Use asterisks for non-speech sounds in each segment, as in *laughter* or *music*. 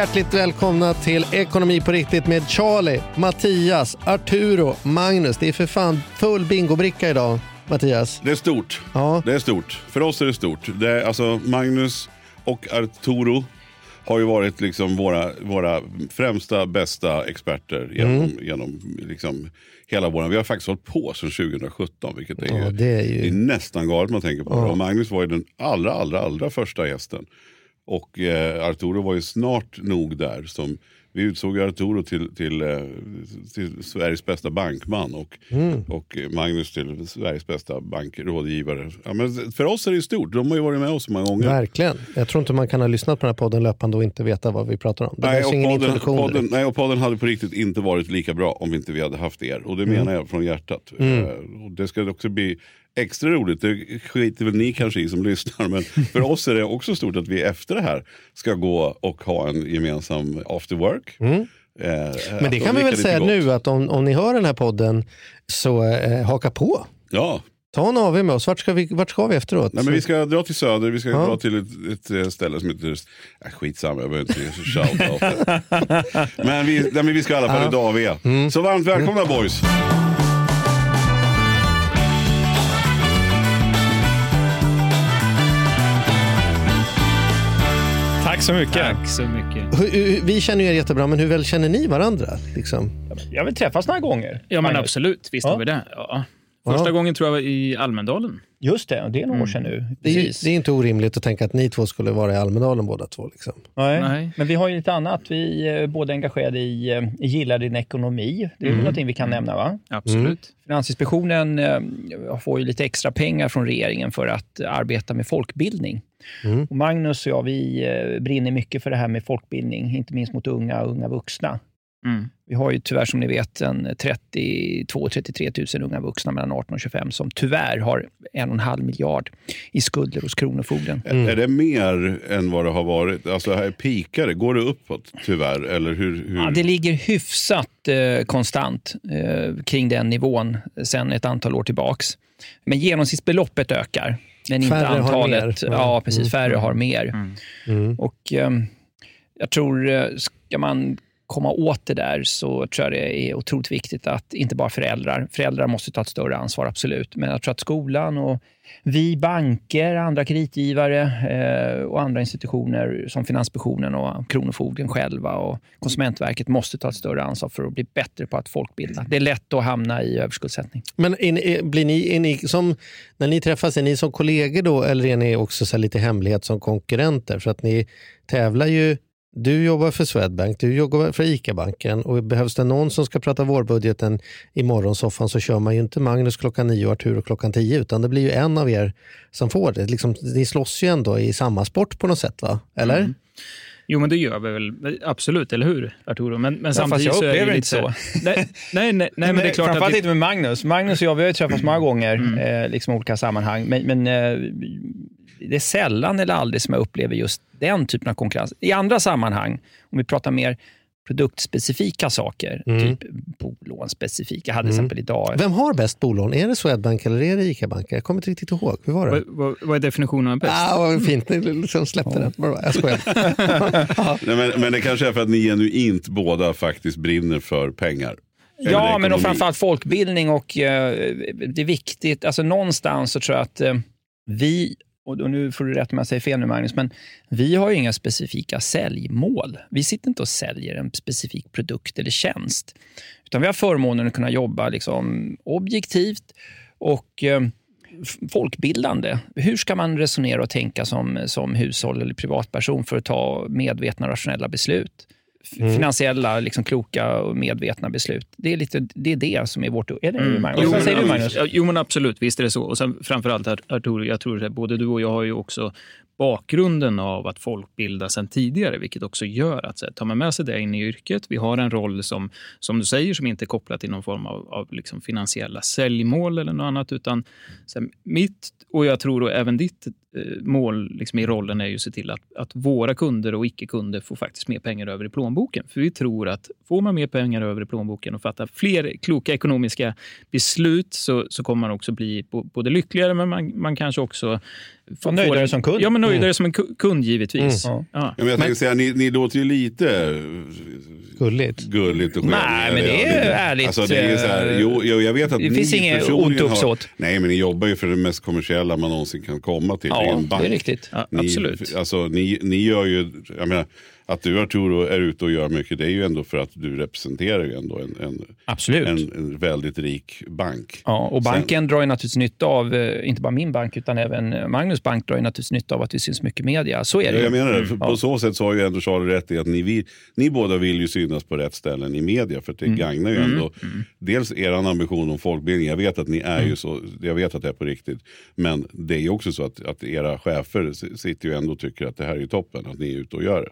Hjärtligt välkomna till Ekonomi på riktigt med Charlie, Mattias, Arturo, Magnus. Det är för fan full bingobricka idag, Mattias. Det är stort. Ja. Det är stort. För oss är det stort. Det är, alltså, Magnus och Arturo har ju varit liksom våra, våra främsta, bästa experter genom, Mm. genom liksom hela våren. Vi har faktiskt hållit på sedan 2017, vilket är, Ja, det är ju- det är nästan galet man tänker på det. Och Magnus var ju den allra, allra, allra första gästen. Och eh, Arturo var ju snart nog där. Som, vi utsåg Arturo till, till, eh, till Sveriges bästa bankman och, Mm. och Magnus till Sveriges bästa bankrådgivare. Ja, men för oss är det stort. De har ju varit med oss så många gånger. Verkligen. Jag tror inte man kan ha lyssnat på den här podden löpande och inte veta vad vi pratar om. Det Nej och, ingen podden, nej, och podden hade på riktigt inte varit lika bra om vi inte vi hade haft er. Och det Mm. menar jag från hjärtat. Eh, och det ska också bli extra roligt. Det skiter väl ni kanske i som lyssnar. Men för oss är det också stort att vi efter det här ska gå och ha en gemensam after work. Eh, Mm. Men det kan vi väl säga gott. nu att om, om ni hör den här podden så eh, haka på. Ja, Ta en AW med oss. Vart ska vi, vart ska vi efteråt? Nej, men vi ska dra till Söder, vi ska Ja. dra till ett, ett eh, ställe som heter, äh, skitsamma jag behöver inte ge *laughs* så Men vi, nej, men vi ska i alla fall Ja. idag AV. Mm. Så varmt välkomna boys. Tack så mycket. Tack så mycket. Hur- Vi känner ju er jättebra, men hur väl känner ni varandra? Liksom? Jag vill träffas några gånger. Ja, men absolut. Visst Ja. har vi det. Ja. Första Ja. gången tror jag var i Almedalen. Just det, och det är några år sedan nu. Det är, det är inte orimligt att tänka att ni två skulle vara i Almedalen båda två. Liksom. Nej. Nej. Men vi har ju lite annat. Vi är båda engagerade i eh, Gillar din ekonomi. Det är Mm. någonting vi kan nämna va? Absolut. Finansinspektionen eh, får ju lite extra pengar från regeringen för att arbeta med folkbildning. Mm. Och Magnus och jag vi eh, brinner mycket för det här med folkbildning, inte minst mot unga och unga vuxna. Mm. Vi har ju tyvärr som ni vet en 32-33 000 unga vuxna mellan 18 och 25 som tyvärr har en och en halv miljard i skulder hos Kronofogden. Mm. Är det mer än vad det har varit? Alltså här pikar det, går det uppåt tyvärr? Eller hur, hur? Ja, det ligger hyfsat eh, konstant eh, kring den nivån sedan ett antal år tillbaks. Men genomsnittsbeloppet ökar. Men inte Färre har antalet. mer. Ja, precis. Mm. Färre har mer. Mm. Mm. Och eh, jag tror, eh, ska man komma åt det där så tror jag det är otroligt viktigt att inte bara föräldrar, föräldrar måste ta ett större ansvar absolut, men jag tror att skolan och vi banker, andra kreditgivare eh, och andra institutioner som Finansinspektionen och Kronofogden själva och Konsumentverket måste ta ett större ansvar för att bli bättre på att folkbilda. Det är lätt att hamna i överskuldsättning. Men är ni, är, blir ni, är ni som, när ni träffas, är ni som kollegor då eller är ni också så lite hemlighet som konkurrenter? För att ni tävlar ju, du jobbar för Swedbank, du jobbar för ICA-banken och behövs det någon som ska prata vårbudgeten i morgonsoffan så kör man ju inte Magnus klockan nio och Arturo klockan tio utan det blir ju en av er som får det. Liksom, ni slåss ju ändå i samma sport på något sätt va? Eller? Mm. Jo, men det gör vi väl. Absolut, eller hur, Arturo? Men, men fast samtidigt jag så är det upplever ju inte så. nej, nej, nej, nej, *laughs* men det är klart Framförallt att... inte med Magnus. Magnus och jag vi har ju träffats många gånger Mm. eh, liksom i olika sammanhang. Men, men eh, det är sällan eller aldrig som jag upplever just den typen av konkurrens. I andra sammanhang, om vi pratar mer produktspecifika saker, Mm. typ bolånspecifika. Jag hade till exempel idag... Vem har bäst bolån? Är det Swedbank eller är det ICA-bank? Jag kommer inte riktigt ihåg. Hur var det? vad, vad, vad är definitionen av bäst? Ah, vad fint, ni liksom släppte den. Jag skojar. *laughs* Nej, men, men det kanske är för att ni genuint båda faktiskt brinner för pengar. Eller Ja, men och framförallt folkbildning och eh, det är viktigt. Alltså någonstans så tror jag att eh, vi, och och nu får du rätt om jag säger fel nu Magnus, men vi har ju inga specifika säljmål. Vi sitter inte och säljer en specifik produkt eller tjänst. Utan vi har förmånen att kunna jobba liksom objektivt och eh, folkbildande. Hur ska man resonera och tänka som, som hushåll eller privatperson för att ta medvetna rationella beslut? Mm. Finansiella, liksom kloka och medvetna beslut. Det är, lite, det är det som är vårt... Är det Mm. Magnus? Jo, säger du, men- Magnus? Jo, men absolut. Visst är det så. Och sen framförallt, Ar- Arturo, jag tror att både du och jag har ju också bakgrunden av att folkbilda sedan tidigare, vilket också gör att så här, tar man med sig det in i yrket. Vi har en roll som, som du säger, som inte är kopplad till någon form av, av liksom finansiella säljmål eller något annat, utan så här, mitt och jag tror och även ditt Eh, mål liksom, i rollen är ju att se till att, att våra kunder och icke-kunder får faktiskt mer pengar över i plånboken. För vi tror att får man mer pengar över i plånboken och fattar fler kloka ekonomiska beslut så, så kommer man också bli både lyckligare, men man, man kanske också... Och nöjdare som kund. Ja, men nöjdare som en ku- kund givetvis. Mm. Ja. Ja, men jag tänkte säga, ni, ni låter ju lite Gulligt. gulligt och Nej, skämmiga. men det är Ja, ärligt, Alltså, det är så här, eh, jo, jo, jag vet att det finns inget ont uppsåt. Nej, men ni jobbar ju för det mest kommersiella man någonsin kan komma till. Ja, en det bank. är riktigt. Ja, Ni, absolut. Alltså, ni, ni gör ju, jag menar, att du Arturo är ute och gör mycket, det är ju ändå för att du representerar ju ändå en, en, Absolut. en, en väldigt rik bank. Ja, och banken drar ju naturligtvis nytta av, eh, inte bara min bank, utan även eh, Magnus bank drar ju naturligtvis nytta av att vi syns mycket i media. Så är det Ja, ju. jag menar det. Ja. På så sätt så har ju ändå Charlie rätt i att ni, vill, ni båda vill ju synas på rätt ställen i media. För att det Mm. gagnar ju ändå dels er ambition om folkbildning. Jag vet att ni är Mm. ju så, jag vet att det är på riktigt. Men det är ju också så att, att era chefer sitter ju ändå och tycker att det här är ju toppen. Att ni är ute och gör det.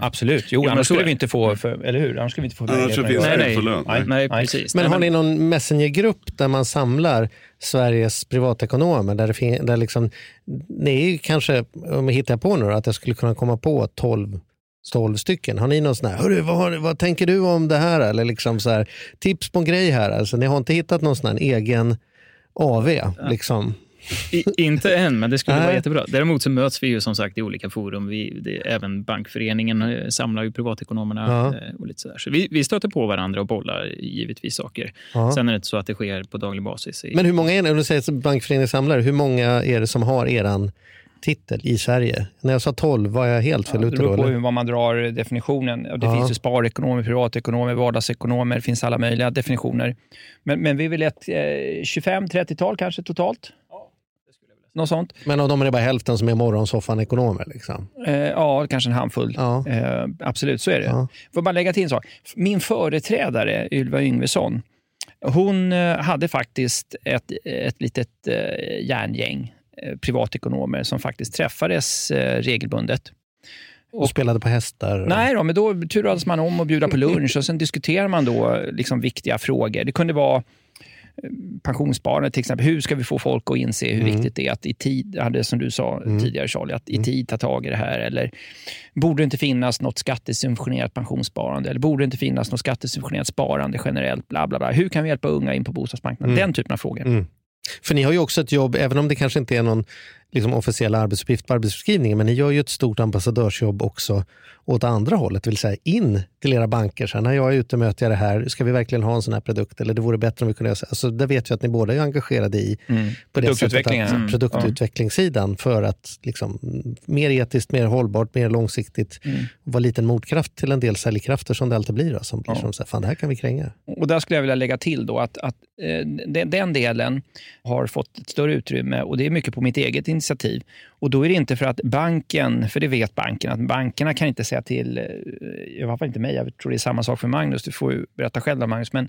Absolut. Jo, men annars skulle vi inte få, för, eller hur? Annars skulle vi inte få Annars finns det Nej, nej. lön. Nej, Nej. precis. Men har ni någon messengergrupp där man samlar Sveriges privatekonomer? Där det fin- där liksom, det är ju kanske, om jag hittar på nu, att jag skulle kunna komma på 12 12 stycken. Har ni någon sån här, Hörru, vad, har, vad tänker du om det här? Eller liksom så här, tips på en grej här. Alltså, ni har inte hittat någon sån här egen AV? Liksom. I, inte än, men det skulle vara jättebra. Däremot så möts vi ju som sagt i olika forum. Vi, det, även Bankföreningen eh, samlar ju privatekonomerna Ja. eh, och lite sådär. Så vi, vi stöter på varandra och bollar givetvis saker. Ja. Sen är det inte så att det sker på daglig basis. I, Men hur många är det, om du säger så Bankföreningen samlare, hur många är det som har eran titel i Sverige? När jag sa 12, var jag helt fel Det ute då? beror på hur vad man drar definitionen. Det Ja. finns ju sparekonomer, privatekonomer, vardagsekonomer. Det finns alla möjliga definitioner. Men, men vi är väl ett eh, 25-30-tal kanske totalt? Något sånt. Men av dem är det bara hälften som är morgonsoffan-ekonomer? Liksom. Eh, ja, kanske en handfull. Ja. Eh, absolut, så är det. Ja. Får bara lägga till en sak. Min företrädare, Ylva Yngvesson, hon eh, hade faktiskt ett, ett litet eh, järngäng eh, privatekonomer som faktiskt träffades eh, regelbundet. Och spelade på hästar? Nej då, men då turades man om att bjuda på lunch och sen diskuterar man då liksom viktiga frågor. Det kunde vara pensionssparande till exempel. Hur ska vi få folk att inse hur Mm. viktigt det är att i tid, det som du sa tidigare Charlie, att Mm. i tid ta tag i det här. Eller borde det inte finnas något skattesubventionerat pensionssparande? Eller borde det inte finnas något skattesubventionerat sparande generellt? Bla, bla, bla. Hur kan vi hjälpa unga in på bostadsmarknaden? Den typen av frågor. Mm. För ni har ju också ett jobb, även om det kanske inte är någon liksom, officiell arbetsuppgift på arbetsbeskrivningen, men ni gör ju ett stort ambassadörsjobb också åt andra hållet, det vill säga in till era banker. Så här, när jag är ute möter jag det här, ska vi verkligen ha en sån här produkt? Eller det vore bättre om vi kunde göra så. Alltså, det vet jag att ni båda är engagerade i. Mm. På det sättet Produktutvecklingen. att, Mm. produktutvecklingssidan för att liksom, mer etiskt, mer hållbart, mer långsiktigt Mm. vara liten motkraft till en del säljkrafter som det alltid blir. Då, som blir Ja. som så här, fan det här kan vi kränga. Och där skulle jag vilja lägga till då att, att eh, den, den delen har fått ett större utrymme och det är mycket på mitt eget initiativ. Och då är det inte för att banken, för det vet banken, att bankerna kan inte säga till, eh, i alla fall inte mig, jag tror det är samma sak för Magnus, du får berätta själv då Magnus, men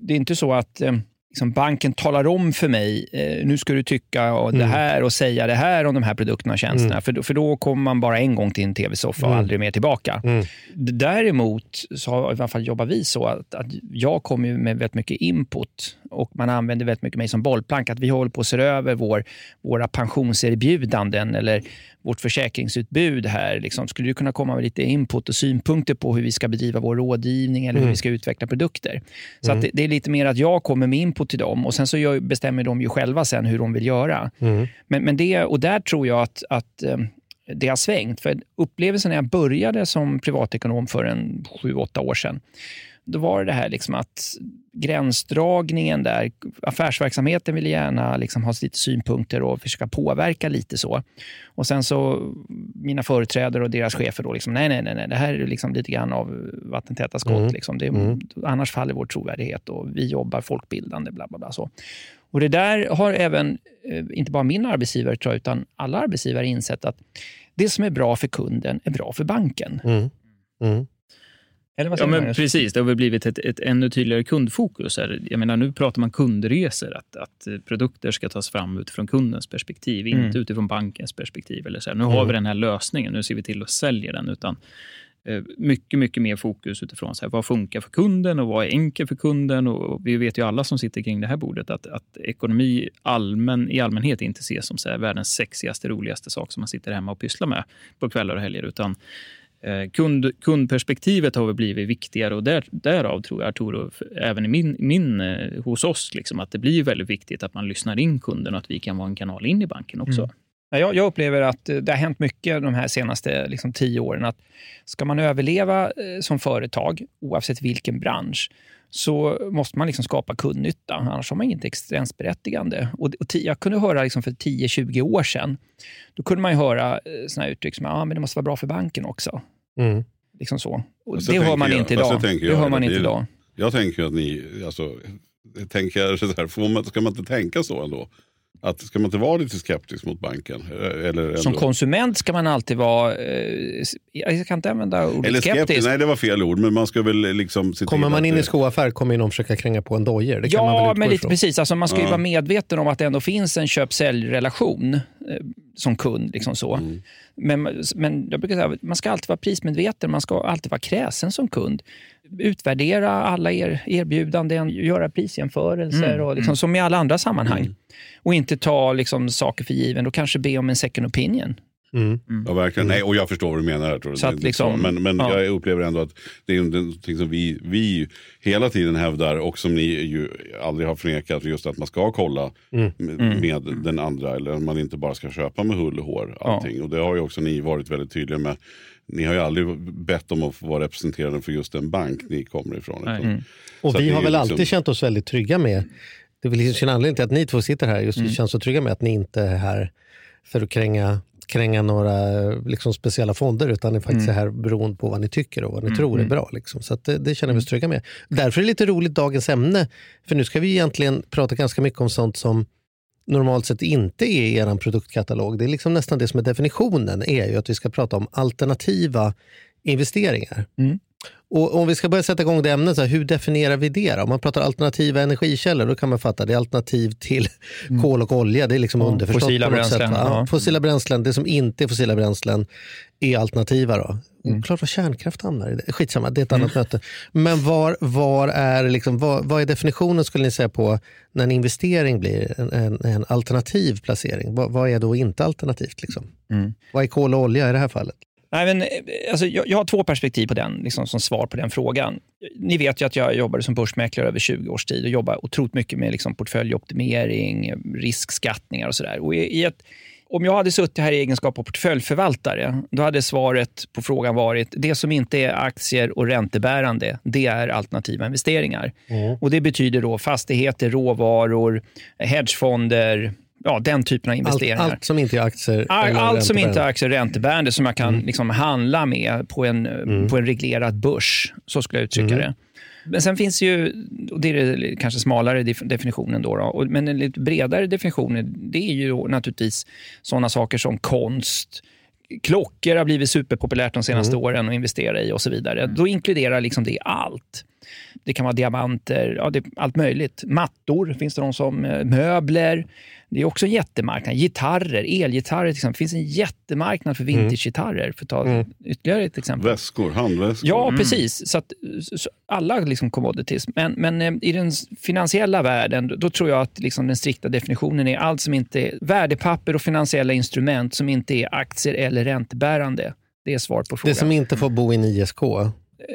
det är inte så att eh, liksom banken talar om för mig, eh, nu ska du tycka och det här och säga det här om de här produkterna och tjänsterna. För, då, för då kommer man bara en gång till en tv-soffa och aldrig mer tillbaka. Mm. Däremot så har, i alla fall jobbar vi så att, att jag kommer med väldigt mycket input och man använder väldigt mycket mig som bollplank. Att vi håller på att se över vår, våra pensionserbjudanden eller vårt försäkringsutbud här. Liksom. Skulle du kunna komma med lite input och synpunkter på hur vi ska bedriva vår rådgivning eller hur vi ska utveckla produkter? Så att det, det är lite mer att jag kommer med input till dem och sen så gör, bestämmer de ju själva sen hur de vill göra. Men, men det, och där tror jag att, att eh, det har svängt. För upplevelsen när jag började som privatekonom för en sju, åtta år sedan, då var det här liksom att gränsdragningen där, affärsverksamheten ville gärna liksom ha lite synpunkter och försöka påverka lite så. Och sen så mina företrädare och deras chefer då liksom, nej, nej, nej, nej det här är liksom lite grann av vattentäta skott. Liksom. Det, Annars faller vår trovärdighet och vi jobbar folkbildande, bla, bla, bla. Så. Och Det där har även, eh, inte bara min arbetsgivare, tror jag, utan alla arbetsgivare insett att det som är bra för kunden är bra för banken. Mm. Mm. Eller vad Ja, men precis. Det har väl blivit ett, ett ännu tydligare kundfokus. Här. Jag menar, nu pratar man kundresor, att, att produkter ska tas fram utifrån kundens perspektiv, Mm. inte utifrån bankens perspektiv. Eller så här. Nu har vi den här lösningen, nu ser vi till att sälja den. Utan eh, mycket, mycket mer fokus utifrån så här, vad funkar för kunden och vad är enkelt för kunden. Och vi vet ju alla som sitter kring det här bordet att, att ekonomi allmän, i allmänhet inte ses som så här, världens sexigaste, roligaste sak som man sitter hemma och pysslar med på kvällar och helger. Utan Eh, kund, kundperspektivet har väl blivit viktigare och där, därav tror jag Arturo, även i min, min, eh, hos oss, liksom, att det blir väldigt viktigt att man lyssnar in kunden och att vi kan vara en kanal in i banken också. Mm. Ja, Jag, jag upplever att eh, det har hänt mycket de här senaste liksom, tio åren. Att ska man överleva eh, som företag, oavsett vilken bransch, så måste man liksom skapa kundnytta. Annars har man inget existensberättigande. Och, och jag kunde höra liksom för 10-20 år sedan, då kunde man ju höra eh, såna uttryck som ah, men det måste vara bra för banken också. Mm. Liksom så. Och så det hör man jag- inte idag. Det jag hör man inte idag. Jag tänker att ni, alltså, tänker så här, får man, ska man inte tänka så ändå? Att ska man inte vara lite skeptisk mot banken? Eh, Eller ändå? Som konsument ska man alltid vara... Eh, jag kan inte använda ordet Eller skeptisk, skeptisk. nej det var fel ord, men man ska väl liksom se Kommer man in det- i skoaffär kommer någon försöka kränga på en dojer. Det kan man väl Ja, men lite ifrån. precis. Alltså, man ska ju Ja. vara medveten om att det ändå finns en köp-sälj-relation eh, som kund. Liksom så. Mm. Men, men jag brukar säga att man ska alltid vara prismedveten, man ska alltid vara kräsen som kund. Utvärdera alla er erbjudanden, göra prisjämförelser, Mm, och liksom, som i alla andra sammanhang. Och inte ta liksom, saker för given och kanske be om en second opinion. Mm. Ja, verkligen. Nej, och jag förstår vad du menar. Jag tror Så att liksom- men men ja. jag upplever ändå att det är någonting som vi, vi hela tiden hävdar och som ni ju aldrig har förnekat. Just att man ska kolla Mm. med, med den andra. Eller att man inte bara ska köpa med hull och hår. Allting. Och det har ju också ni varit väldigt tydliga med. Ni har ju aldrig bett om att få vara representerade för just den bank ni kommer ifrån. Mm. Och vi har väl liksom- alltid känt oss väldigt trygga med, det är väl liksom en anledning till att ni två sitter här, just Mm. känns så trygga med att ni inte är här för att kränga, kränga några liksom, speciella fonder, utan ni faktiskt Mm. är här beroende på vad ni tycker och vad ni tror är bra. Liksom. Så att det, det känner vi oss trygga med. Därför är det lite roligt dagens ämne, för nu ska vi egentligen prata ganska mycket om sånt som normalt sett inte är i er produktkatalog. Det är liksom nästan det som är definitionen, är ju att vi ska prata om alternativa investeringar. Mm. Och om vi ska börja sätta igång det ämnet, så här, hur definierar vi det? Då? Om man pratar alternativa energikällor, då kan man fatta det är alternativ till kol och olja. Det är liksom Mm. Underförstått fossila bränslen, sätt. ja. Fossila bränslen, det som inte är fossila bränslen är alternativa. Då. Mm. Oklart var kärnkraft hamnar i det. Skitsamma, det är ett annat möte. Men var, var är liksom, vad, vad är definitionen skulle ni säga på när en investering blir en, en, en alternativ placering? Vad, vad är då inte alternativt? Liksom? Mm. Vad är kol och olja i det här fallet? Nej, men, eh, alltså, jag, jag har två perspektiv på den, liksom, som svar på den frågan. Ni vet ju att jag jobbade som börsmäklare över 20 års tid och jobbar otroligt mycket med liksom, portföljoptimering, riskskattningar och sådär. Och i, i ett, om jag hade suttit här i egenskap av portföljförvaltare, då hade svaret på frågan varit det som inte är aktier och räntebärande, det är alternativa investeringar. Och Det betyder då fastigheter, råvaror, hedgefonder, ja, den typen av Allt, investeringar. allt som inte är aktier All, allt som inte är aktier räntebärande som jag kan liksom handla med på en, på en reglerad börs. Så skulle jag uttrycka det. Men sen finns ju, och det är det kanske smalare def- definitionen, då, då men en lite bredare definition det är ju naturligtvis sådana saker som konst, klockor har blivit superpopulärt de senaste åren att investera i och så vidare. Då inkluderar liksom det allt. Det kan vara diamanter, ja, allt möjligt. Mattor finns det de som, eh, möbler. Det är också en jättemarknad. Gitarrer, elgitarrer till exempel. Det finns en jättemarknad för vintagegitarrer, för att ta ytterligare ett exempel. Väskor, handväskor. Ja, precis. Så, att, så, alla liksom commodities. Men, men eh, i den finansiella världen, då, då tror jag att liksom den strikta definitionen är allt som inte är värdepapper och finansiella instrument som inte är aktier eller räntebärande. Det är svar på frågan. Det som inte får bo i en ISK.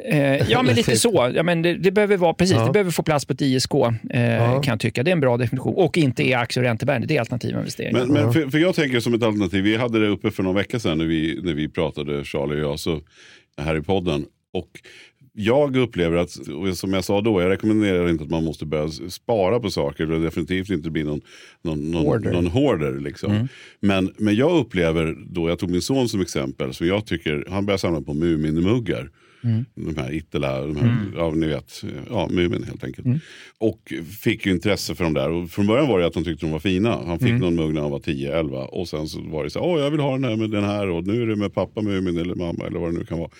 Eh, ja, men lite så. Ja, men det, det behöver vara precis. Ja. Det behöver få plats på ett ISK, eh, Ja. kan jag tycka. Det är en bra definition. Och inte är aktier och räntebärande. Det är alternativa investeringar. Men, men för, för jag tänker som ett alternativ, vi hade det uppe för någon vecka sedan när vi, när vi pratade, Charlie och jag, så, här i podden. Och jag upplever att, som jag sa då, jag rekommenderar inte att man måste börja spara på saker. Det definitivt inte bli någon, någon, någon, Hoarder. någon hoarder. Liksom. Men, men jag upplever då, jag tog min son som exempel, så jag tycker, han börjar samla på Muminmuggar. De här Ittala, de här, ja, ni vet, ja, Mumin helt enkelt. Och fick ju intresse för de där. Och från början var det att han tyckte de var fina. Han fick någon mugg när han var 10-11 och sen så var det så åh jag vill ha den här med den här och nu är det med pappa Mumin eller mamma eller vad det nu kan vara.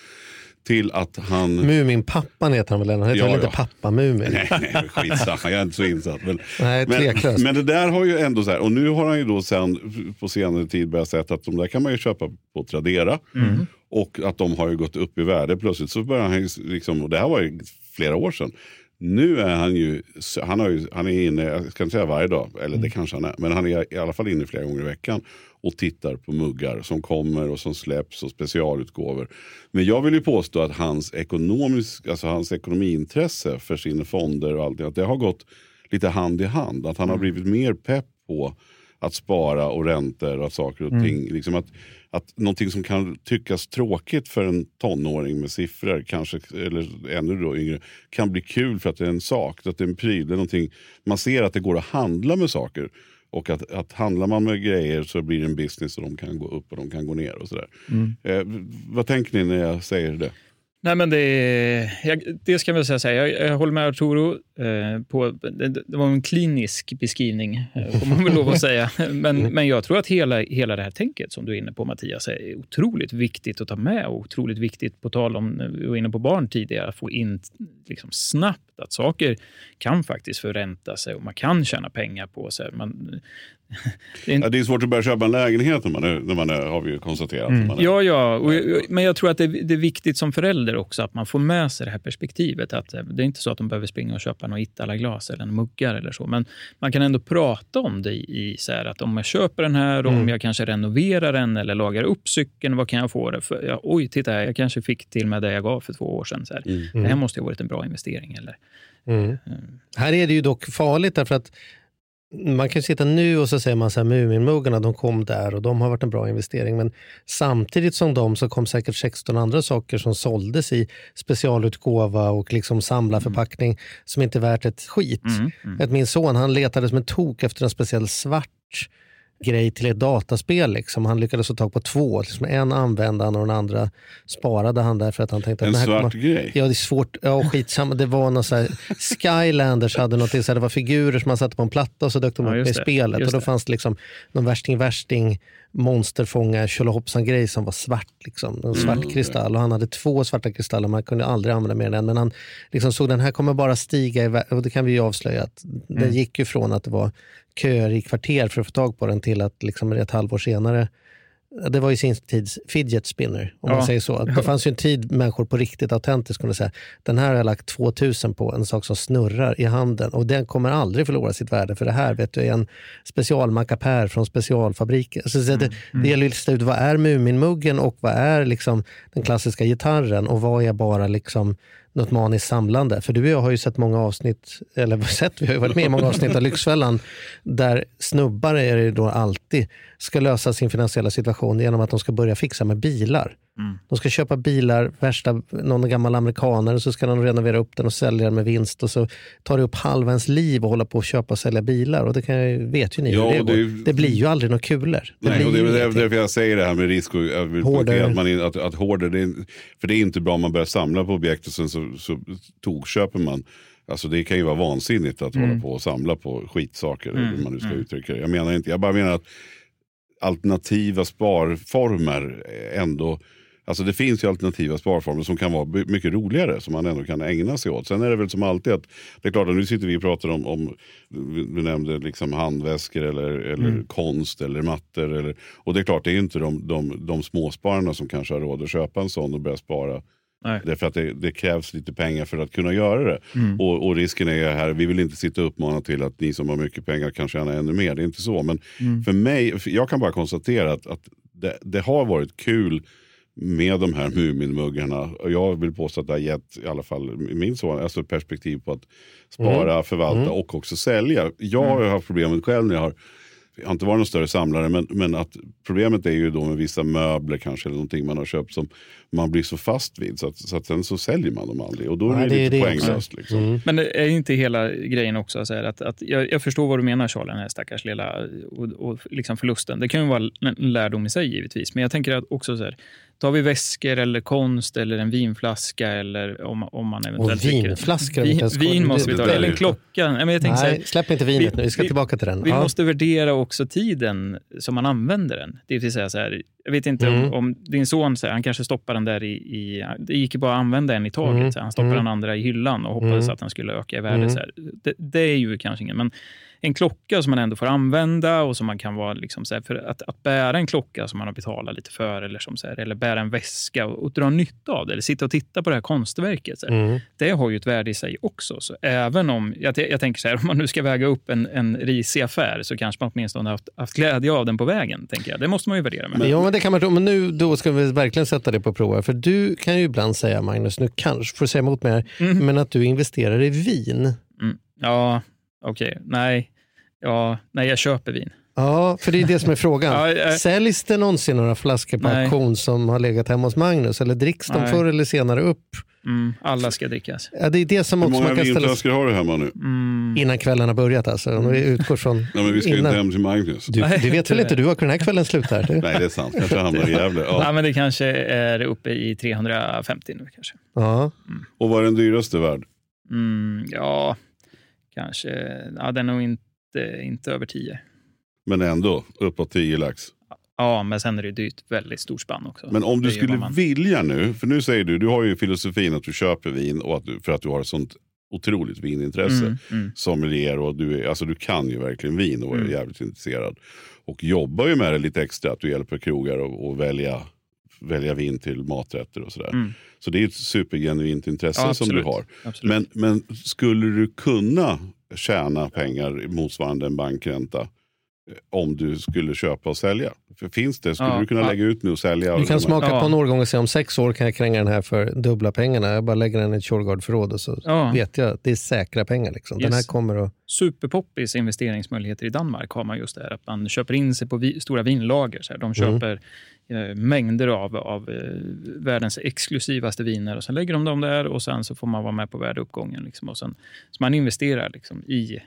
Till att han... Muminpappan heter han väl? Han heter Ja, väl inte ja. pappa Mumin? Nej, nej, skitsamma, jag är inte så insatt. Men, *laughs* Nej, men, men det där har ju ändå så här, och nu har han ju då sen på senare tid börjat säga att de där kan man ju köpa på Tradera. Och att de har ju gått upp i värde plötsligt. Så börjar han liksom, och det här var ju flera år sedan. Nu är han ju, han, har ju, han är inne, jag ska inte säga varje dag, eller det kanske han är, men han är i alla fall inne flera gånger i veckan och tittar på muggar som kommer och som släpps och specialutgåvor. Men jag vill ju påstå att hans, ekonomisk, alltså hans ekonomiintresse för sina fonder och allting, att det har gått lite hand i hand. Att han har blivit mer pepp på att spara och räntor och att saker och ting. Liksom att, att någonting som kan tyckas tråkigt för en tonåring med siffror, kanske, eller ännu då yngre, kan bli kul för att det är en sak, att det är en pryl. Det är någonting, man ser att det går att handla med saker. Och att, att handlar man med grejer så blir det en business och de kan gå upp och de kan gå ner. och sådär. Eh, vad tänker ni när jag säger det? Nej, men det, jag, det ska jag väl säga. så här, Jag, jag håller med Arturo. Eh, på, det, det var en klinisk beskrivning, eh, får man väl lov att säga. *laughs* Men, men jag tror att hela, hela det här tänket som du är inne på, Mattias, är otroligt viktigt att ta med och otroligt viktigt, på tal om, eh, vi var inne på barn tidigare, att få in liksom snabbt att saker kan faktiskt förränta sig och man kan tjäna pengar på sig. Man, det är Ja, det är svårt att börja köpa en lägenhet när man är, när man är har vi ju konstaterat. är, Ja, ja. Och, men jag tror att det, det är viktigt som förälder också att man får med sig det här perspektivet. Att eh, det är inte så att de behöver springa och köpa något Itala-glas eller en muggar eller så. Men man kan ändå prata om det i så här att om jag köper den här, om jag kanske renoverar den eller lagar upp cykeln, vad kan jag få det för? Ja, oj, titta här, jag kanske fick till med det jag gav för två år sedan. Så här. Det här måste ju ha varit en bra investering. Eller? Mm. Här är det ju dock farligt därför att man kan sitta nu och så säger man så här Muminmuggarna, de kom där och de har varit en bra investering. Men samtidigt som de så kom säkert 16 andra saker som såldes i specialutgåva och liksom samlarförpackning som inte är värt ett skit. Att min son han letade som en tok efter en speciell svart grej till ett dataspel. Liksom. Han lyckades få tag på två. Liksom en använde han och den andra sparade han därför att han tänkte att En den här svart kommer- grej? Ja, det är svårt. Ja, skitsamma. Det var något så här, Skylanders hade något, så här, det var figurer som man satte på en platta och så dök de Ja, upp i det. spelet. Och då det. fanns det liksom någon värsting-värsting monsterfånga tjolahoppsan-grej som var svart. Liksom. En svart Mm, kristall. Och han hade två svarta kristaller, man kunde aldrig använda mer än en. Men han liksom såg den här kommer bara stiga i. Och det kan vi ju avslöja att Mm. den gick ju från att det var köer i kvarter för att få tag på den till att liksom ett halvår senare det var ju sin tids fidget spinner, om man Ja. säger så. Det fanns ju en tid människor på riktigt autentiskt kunde säga den här har jag lagt 2000 på, en sak som snurrar i handen och den kommer aldrig förlora sitt värde för det här vet du, är en specialmackapär från specialfabriken. Så det, det gäller ju att lista ut vad är Muminmuggen och vad är liksom den klassiska gitarren och vad är bara liksom något maniskt samlande. För du och jag har ju sett många avsnitt, eller *laughs* sett, vi har ju varit med i många avsnitt av Lyxfällan, där snubbar är det då alltid ska lösa sin finansiella situation genom att de ska börja fixa med bilar. De ska köpa bilar, värsta, någon gammal amerikaner, så ska de renovera upp den och sälja den med vinst. Och så tar det upp halva ens liv att hålla på och köpa och sälja bilar. Och det kan vet ju ni Ja, hur det, går. det- Det blir ju aldrig några kulor. Det Nej, och det är därför jag säger det här med risk. Och poängtera att, man, att, att hoarder, det är, för det är inte bra om man börjar samla på objekt och sen så, så tokköper man. Alltså det kan ju vara vansinnigt att hålla på och samla på skitsaker. eller hur man nu ska uttrycka det. Jag menar inte, jag bara menar att alternativa sparformer ändå Alltså det finns ju alternativa sparformer som kan vara mycket roligare som man ändå kan ägna sig åt. Sen är det väl som alltid att det är klart att nu sitter vi och pratar om, om du nämnde liksom handväskor eller, eller konst eller mattor. Eller, och det är klart det är inte de, de, de småspararna som kanske har råd att köpa en sån och börja spara. Nej. Därför att det, det krävs lite pengar för att kunna göra det. Mm. Och, och risken är här, vi vill inte sitta och uppmana till att ni som har mycket pengar kan tjäna ännu mer. Det är inte så. Men Mm. för mig, för jag kan bara konstatera att, att det, det har varit kul med de här Muminmuggarna. Och jag vill påstå att det har gett i alla fall min son alltså perspektiv på att spara, förvalta och också sälja. Jag har ju haft problemet själv när jag har jag har inte varit någon större samlare, men, men att problemet är ju då med vissa möbler kanske, eller någonting man har köpt som man blir så fast vid. Så att, så att sen så säljer man dem aldrig. Och då är Nej, det, det är lite det poänglöst. Liksom. Mm. Men det är inte hela grejen också så här att, att jag, jag förstår vad du menar Charlie, den här stackars lilla och, och liksom förlusten. Det kan ju vara en lärdom i sig givetvis, men jag tänker att också så här, tar vi väskor eller konst eller en vinflaska eller om, om man eventuellt... Och vinflaskor, vi Vin, vin måste vi ta, eller en klocka. Nej, Men jag Nej, släpp inte vinet vi- nu. Vi ska vi- tillbaka till den. vi Ja. måste värdera också tiden som man använder den. Det vill säga så här, jag vet inte Mm. om, om din son, så här, han kanske stoppar den där i, i... Det gick ju bara att använda en i taget. Mm. Han stoppade Mm. den andra i hyllan och hoppades Mm. att den skulle öka i värde. Mm. Så. Det, det är ju kanske ingen... Men en klocka som man ändå får använda och som man kan vara... Liksom så här, för att, att bära en klocka som man har betalat lite för eller, som så här, eller bära en väska och, och dra nytta av det. Eller sitta och titta på det här konstverket. Så här Mm. det har ju ett värde i sig också. Så även om, jag, jag tänker så här, om man nu ska väga upp en, en risig affär så kanske man åtminstone haft, haft glädje av den på vägen. tänker jag. Det måste man ju värdera med. Ja, men det kan man. Men nu då ska vi verkligen sätta det på prov. För du kan ju ibland säga, Magnus, nu kanske får säga emot mig här, Mm. men att du investerar i vin. Mm. Ja, okej. Nej. Ja, nej, jag köper vin. Ja, för det är det som är frågan. *laughs* Ja, jag- Säljs det någonsin några flaskor på Nej. auktion som har legat hemma hos Magnus? Eller dricks de Nej. förr eller senare upp? Mm, alla ska drickas. Ja, det är det som Hur också många man kan ställa vinflaskor har du hemma nu? Mm. innan kvällen har börjat. Alltså. Om vi utgår från Nej, men vi ska innan. inte hem till Magnus. Du, Nej, du vet väl inte du var den här kvällen slutar? Du. Nej, det är sant. Kanske hamnar i Gävle. Ja. Ja. men det kanske är uppe i 350 nu kanske. Ja. Och vad är den dyraste värd? Mm, ja, kanske. Ja, den är nog inte, inte över 10. Men ändå uppåt 10 lax. Ja, men sen är det ju dyrt. Väldigt stort spann också. Men om du Det skulle man- vilja nu, för nu säger du, du har ju filosofin att du köper vin och att du, för att du har ett sånt otroligt vinintresse. Mm, mm. Sommelier och du, är, alltså du kan ju verkligen vin och är Mm. jävligt intresserad. Och jobbar ju med det lite extra, att du hjälper krogar att välja, välja vin till maträtter och sådär. Mm. Så det är ett supergenuint intresse Ja, som du har. Absolut. Men, men skulle du kunna tjäna pengar motsvarande en bankränta om du skulle köpa och sälja? För finns det? Skulle Ja, du kunna ja. lägga ut nu och sälja? Du kan smaka Ja. på en årgång och säga om sex år kan jag kränga den här för dubbla pengarna. Jag bara lägger den i ett Shurgard-förråd och så Ja. vet jag att det är säkra pengar. Liksom. Den Yes. här kommer att... superpoppis investeringsmöjligheter i Danmark har man just det att man köper in sig på vi, stora vinlager. Så här. De Mm. köper eh, mängder av, av eh, världens exklusivaste viner och sen lägger de dem där och sen så får man vara med på värdeuppgången. Liksom, och sen, så man investerar liksom, i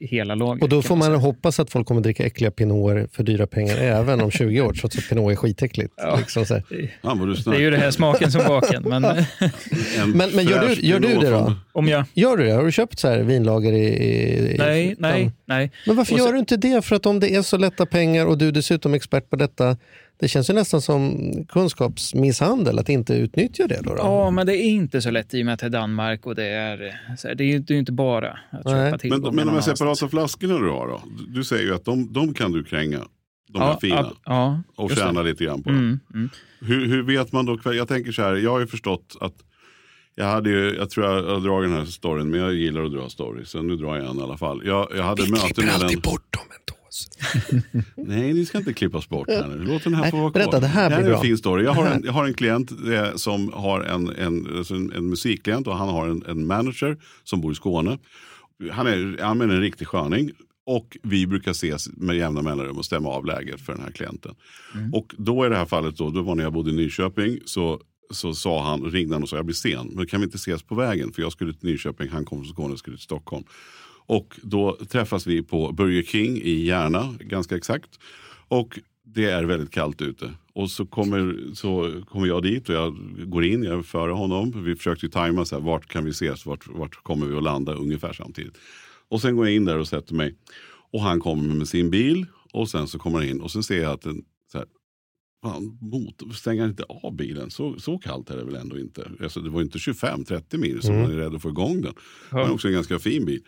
hela lagret. Och då får man säga. hoppas att folk kommer dricka äckliga pinoter för dyra pengar även om 20 år, trots att pinot är skitäckligt. Ja. Liksom så. Ja, Det är ju det här smaken som baken. Men *laughs* En Men, men gör, du, gör du det då? om jag... Gör du det? Har du köpt så här vinlager i... i Nej, nej, fan. nej. Men varför Och gör så- du inte det? För att om det är så lätta pengar och du är dessutom expert på detta, det känns ju nästan som kunskapsmisshandel att inte utnyttja det. Då, då. Ja, men det är inte så lätt i och med att det är Danmark och det är, så här, det är ju det är ju inte bara att Nej. köpa tillgångar Men, men de här separata flaskorna du har då? Du- säger ju att de, de kan du kränga. De här ja, fina. ja, ja, och just det. tjäna lite grann på dem. Mm, mm. Hur, hur vet man då? Jag tänker så här, jag har ju förstått att jag hade ju, jag tror jag har dragit den här storyn, men jag gillar att dra stories. Så nu drar jag en i alla fall. Jag, jag hade möte med en... bort dem ändå. *laughs* Nej, ni ska inte klippas bort här nu. Låt den här Nej, få vara berätta, kvar. det här blir är bra. en fin story. Jag har en, *laughs* jag har en klient eh, som har en, en, alltså en, en musikklient och han har en, en manager som bor i Skåne. Han är, han är en riktig sköning. Och vi brukar ses med jämna mellanrum och stämma av läget för den här klienten. Och då i det här fallet, då, då var när jag bodde i Nyköping, så, så sa han, ringde han och sa jag blir sen, men kan vi inte ses på vägen? För jag skulle till Nyköping, han kom från Skåne och skulle till Stockholm. Och då träffas vi på Burger King i Järna, ganska exakt. Och det är väldigt kallt ute. Och så kommer, så kommer jag dit och jag går in, jag är före honom. Vi försökte tajma, så här, vart kan vi ses, vart, vart kommer vi att landa ungefär samtidigt. Och sen går jag in där och sätter mig. Och han kommer med sin bil och sen så kommer han in och sen ser jag att den, så här, fan, motor, stänger han inte av bilen? Så, så kallt är det väl ändå inte? Alltså, det var inte 25-30 mil så man är rädd att få igång den. Det är också en ganska fin bil.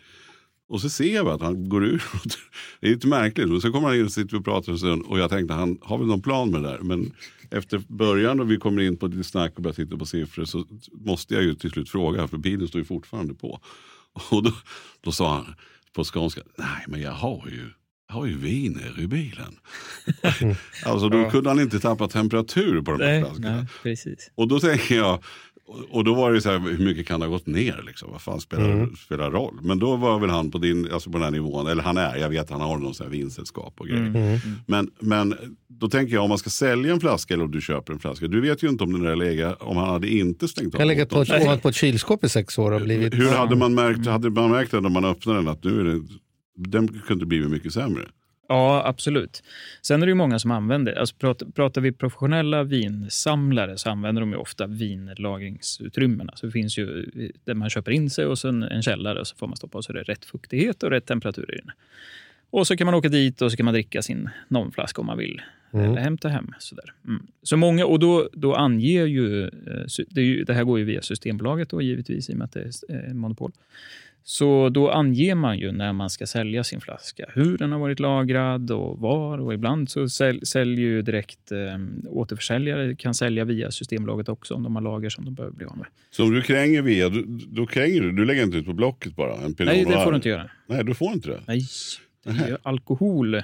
Och så ser jag bara att han går ur. *laughs* Det är lite märkligt. Och så kommer han in och sitter och pratar en stund. Och jag tänkte han har väl någon plan med det där. Men efter början och vi kommer in på lite snack och börjar titta på siffror så måste jag ju till slut fråga. För bilen står ju fortfarande på. *laughs* Och då, då sa han på skånska. Nej men jag har ju, jag har ju viner i bilen. *laughs* alltså då kunde han inte tappa temperatur på de här Nej, flaskorna. nej, precis. Och då tänker jag, Och, och då var det så här, hur mycket kan det ha gått ner? Liksom? Vad fan spelar, Mm. spelar roll? Men då var väl han på, din, alltså på den här nivån, eller han är, jag vet han har någon sån här vinstsällskap och grejer. Mm. Men, men då tänker jag om man ska sälja en flaska eller om du köper en flaska. Du vet ju inte om den där legat, om han hade inte stängt av. Jag har legat på, motorn. ovanpå ett kylskåp i sex år och blivit... Hur hade man märkt, hade man märkt det när man öppnade den att nu är det, den kunde blivit mycket sämre? Ja, absolut. Sen är det ju många som använder, alltså pratar, pratar vi professionella vinsamlare så använder de ju ofta vinlagringsutrymmena. Så det finns ju där man köper in sig och sen en källare och så får man stoppa och så är det rätt fuktighet och rätt temperatur i den. Och så kan man åka dit och så kan man dricka sin normflaska om man vill. Eller hämta hem. Sådär. Mm. Så många, och då, då anger ju, eh, det, ju, det här går ju via Systembolaget då givetvis i och med att det är eh, monopol. Så då anger man ju när man ska sälja sin flaska hur den har varit lagrad och var. Och ibland så säl, säljer ju direkt eh, återförsäljare kan sälja via Systembolaget också om de har lager som de behöver bli av med. Så om du kränger via, du, då kränger du, du lägger inte ut på Blocket bara? En Nej, det får du inte göra. Nej, du får inte det. Nej, det är ju alkohol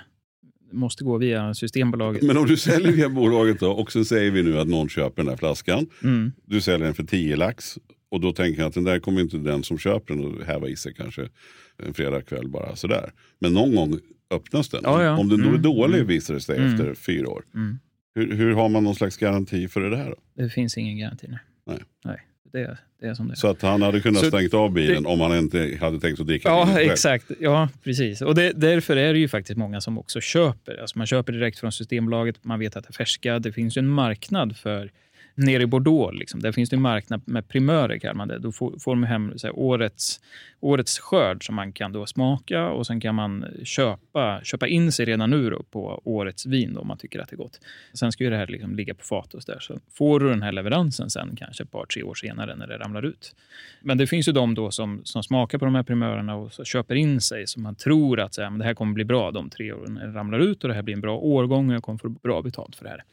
måste gå via Systembolaget. Men om du säljer via bolaget då och sen säger vi nu att någon köper den här flaskan. Mm. Du säljer den för 10 lax och då tänker jag att den där kommer inte den som köper den att häva i sig kanske en fredagkväll bara sådär. Men någon gång öppnas den. Ja, ja. Om den då är Mm, dålig mm. visar det sig Mm. efter fyra år. Mm. Hur, hur har man någon slags garanti för det där då? Det finns ingen garanti. Nej. Nej. nej det, är, det är som det är. Så att han hade kunnat Så stängt av bilen det- om han inte hade tänkt att dricka Ja, exakt. Ja, precis. Och det, därför är det ju faktiskt många som också köper. Alltså man köper direkt från Systembolaget, man vet att det är färska. Det finns ju en marknad för nere i Bordeaux. Liksom. Där finns det en marknad med primörer, kallar man det. Då får, får man hem så här, årets, årets skörd som man kan då smaka och sen kan man köpa, köpa in sig redan nu då på årets vin då, om man tycker att det är gott. Sen ska ju det här liksom ligga på fat och så där. Så får du den här leveransen sen kanske ett par, tre år senare när det ramlar ut. Men det finns ju de då som, som smakar på de här primörerna och så köper in sig så man tror att så här, men det här kommer bli bra de tre åren när det ramlar ut och det här blir en bra årgång och jag kommer få bra betalt för det här.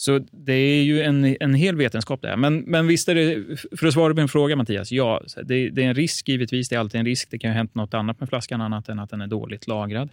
Så det är ju en, en hel vetenskap det här. Men, men visst är det, för att svara på din fråga Mattias, ja, det, det är en risk givetvis. Det är alltid en risk. Det kan ju ha hänt något annat med flaskan annat än att den är dåligt lagrad.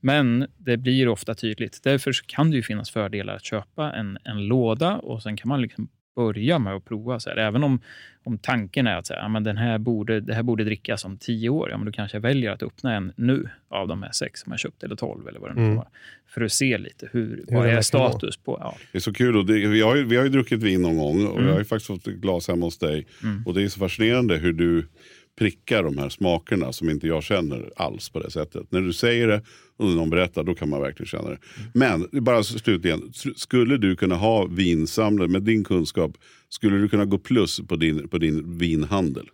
Men det blir ofta tydligt. Därför kan det ju finnas fördelar att köpa en, en låda och sen kan man liksom börja med att prova. Så här. Även om, om tanken är att så här, ja, men den här borde, det här borde drickas om tio år, ja, men då kanske jag väljer att öppna en nu av de här sex som jag köpt, eller tolv eller vad det nu Mm. vara. För att se lite hur, Hur vad det är status på... Ja. Det är så kul. Och det, vi, har ju, vi har ju druckit vin någon gång och Mm. jag har ju faktiskt fått ett glas hemma hos dig. Mm. Och det är så fascinerande hur du prickar de här smakerna som inte jag känner alls på det sättet. När du säger det och någon berättar då kan man verkligen känna det. Men bara slutligen, skulle du kunna ha vinsamlare med din kunskap, skulle du kunna gå plus på din, på din vinhandel?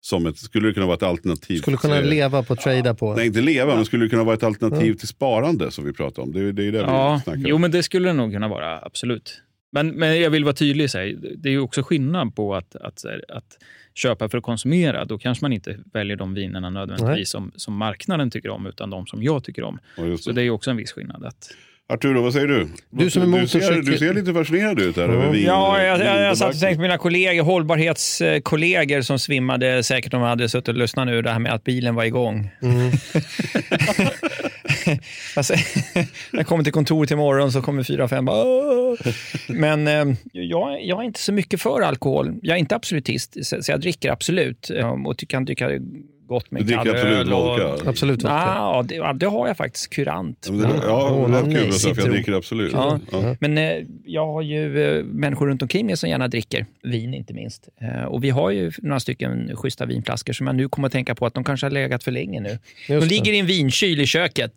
Som ett, skulle det kunna vara ett alternativ? Skulle kunna eh, leva på, trada på. Nej, inte leva, men skulle det kunna vara ett alternativ Mm. till sparande som vi pratar om? Det, är- det är det Ja, vi snackar om. jo, men det skulle det nog kunna vara, absolut. Men, men jag vill vara tydlig, så här, det är ju också skillnad på att, att, att köpa för att konsumera. Då kanske man inte väljer de vinerna nödvändigtvis som, som marknaden tycker om, utan de som jag tycker om. Ja, just Så det. det är också en viss skillnad. Att, Arturo, vad säger du? Du som är du, ser, du ser lite fascinerad ut här Ja. över vin. Ja, jag, jag, jag satt och tänkte på mina kollegor, hållbarhetskollegor som svimmade säkert om de hade suttit och lyssnat nu, det här med att bilen var igång. Mm. *laughs* *laughs* alltså, *laughs* när jag kommer till kontoret imorgon så kommer fyra, fem bara, "Åh." Men eh, jag, jag är inte så mycket för alkohol. Jag är inte absolutist, så så jag dricker absolut eh, och kan dricka gott med Du dricker kall absolut öl och-? Absolut vodka. Ja, det, det har jag faktiskt kurant. Ja, men det, ja, det är nej, kul att jag dricker absolut. Ja. Ja. Men eh, jag har ju eh, människor runt omkring mig som gärna dricker vin, inte minst. Eh, och vi har ju några stycken schyssta vinflaskor som jag nu kommer att tänka på att de kanske har legat för länge nu. De Just det. ligger i en vinkyl i köket.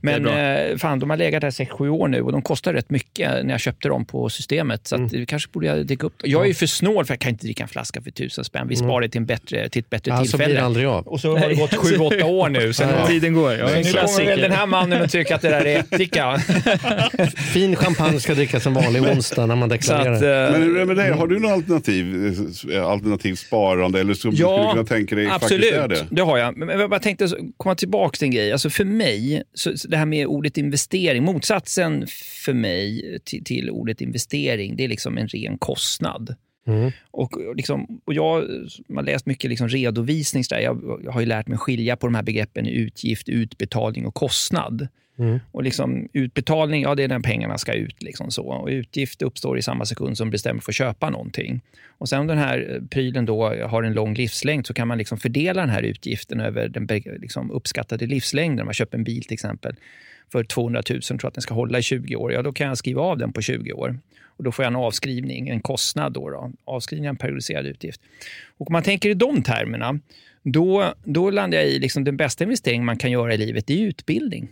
Men eh, fan, de har legat där 6-7 år nu och de kostar rätt mycket när jag köpte dem på systemet. Så att, det kanske borde jag dyka upp. Jag är ju för snål för jag kan inte dricka en flaska för tusen spänn. Vi sparar det till, en bättre, till ett bättre Ja, så blir tillfälle. det aldrig av. Och så har det gått 7-8 *laughs* år nu. Sen Ja. Tiden går. Ja, en kommer väl den här mannen att tycka att det där är ättika. *laughs* Fin champagne ska drickas en vanlig onsdag när man deklarerar. att, eh, Men hur är det med dig? Har du något alternativ, eh, alternativ sparande? Eller som du skulle kunna tänka dig absolut. faktiskt är det? det har jag. Men jag bara tänkte så- komma tillbaka till en grej. Alltså för mig, så, så det här med ordet investering, motsatsen för mig till, till ordet investering, det är liksom en ren kostnad. Mm. Och, liksom, och jag har läst mycket liksom redovisning. Så där, jag, jag har ju lärt mig skilja på de här begreppen utgift, utbetalning och kostnad. Mm. Och liksom, utbetalning, ja det är när pengarna ska ut. Liksom så. Och utgift uppstår i samma sekund som du bestämmer för att köpa någonting. Och sen om den här eh, prylen då har en lång livslängd så kan man liksom fördela den här utgiften över den liksom uppskattade livslängden. Om man köper en bil till exempel för 200 000 tror att den ska hålla i 20 år. Ja, då kan jag skriva av den på 20 år. Och Då får jag en avskrivning, en kostnad. Då, då. Avskrivning är en periodiserad utgift. Och om man tänker i de termerna, då, då landar jag i liksom den bästa investering man kan göra i livet, det är utbildning.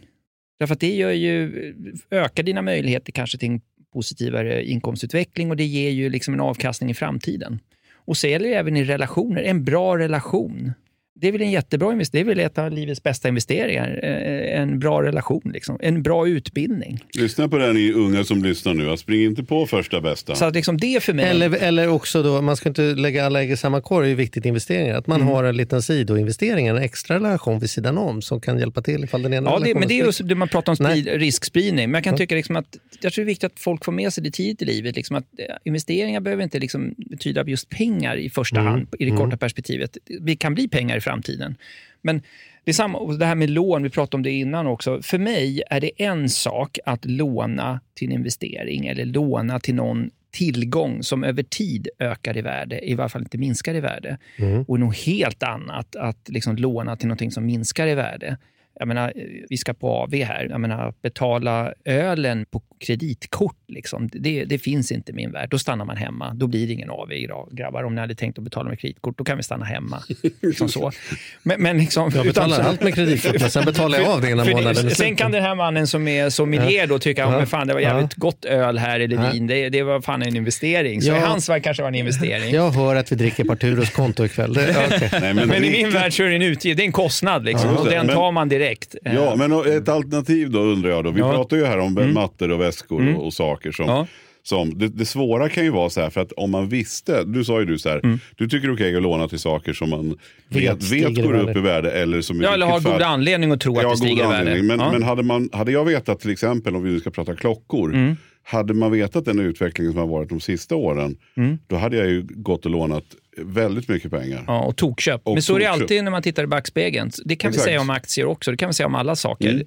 Därför att det gör ju, ökar dina möjligheter kanske till en positivare inkomstutveckling och det ger ju liksom en avkastning i framtiden. Och så gäller det även i relationer, en bra relation. Det är väl en jättebra investering, det är väl ett av livets bästa investeringar. Eh, En bra relation, liksom. en bra utbildning. Lyssna på det ni unga som lyssnar nu. Spring inte på första bästa. Så att liksom det för mig... Eller, eller också då, man ska inte lägga alla ägg i samma korg, det är viktigt investeringar. Att man Mm. har en liten sidoinvestering, en extra relation vid sidan om som kan hjälpa till ifall den ena Ja, det, men det är ju spricker. det man pratar om sprid, riskspridning. Men jag kan Ja. tycka liksom att jag tror det är viktigt att folk får med sig det tidigt i livet. Liksom att eh, investeringar behöver inte liksom betyda just pengar i första Mm. hand i det korta perspektivet. Det kan bli pengar i framtiden. Men det är samma, det här med lån, vi pratade om det innan också. För mig är det en sak att låna till en investering eller låna till någon tillgång som över tid ökar i värde, i varje fall inte minskar i värde. Mm. Och något helt annat att liksom låna till något som minskar i värde. Jag menar, vi ska på AV här. Jag menar, betala ölen på kreditkort, liksom, det, det finns inte i min värld. Då stannar man hemma. Då blir det ingen AV idag, grabbar. Om ni hade tänkt att betala med kreditkort, då kan vi stanna hemma. liksom så. Men, men liksom, Jag betalar utan- allt med kreditkort, men sen betalar jag av det för månaden Sen kan den här mannen som är sommelier då tycka, Ja. ja. men fan det var jävligt gott öl här eller Ja. vin. Det, det var fan en investering. Så Ja. i hans värld kanske det var en investering. Jag hör att vi dricker på Arturos konto ikväll. Det, ja, okej. Nej, Men i dricka- min värld så är det en utgift, det är en kostnad liksom. Ja, och den men- tar man direkt. Eh, Ja, men ett alternativ då undrar jag då. Vi Ja. pratar ju här om mattor och väskor och, och saker som, Ja. som det, det svåra kan ju vara så här för att om man visste, du sa ju du så här, du tycker det är okej att låna till saker som man vet, Vet går upp i värde eller som Ja, eller har god anledning att tro att Ja, det stiger i värde. Men, ja. men hade, man, hade jag vetat till exempel, om vi nu ska prata klockor, Mm. hade man vetat den utvecklingen som har varit de sista åren, Mm. då hade jag ju gått och lånat väldigt mycket pengar. Ja, och tokköp. Och Men så är det tokköp. alltid när man tittar i backspegeln. Det kan Exakt. vi säga om aktier också. Det kan vi säga om alla saker. Mm.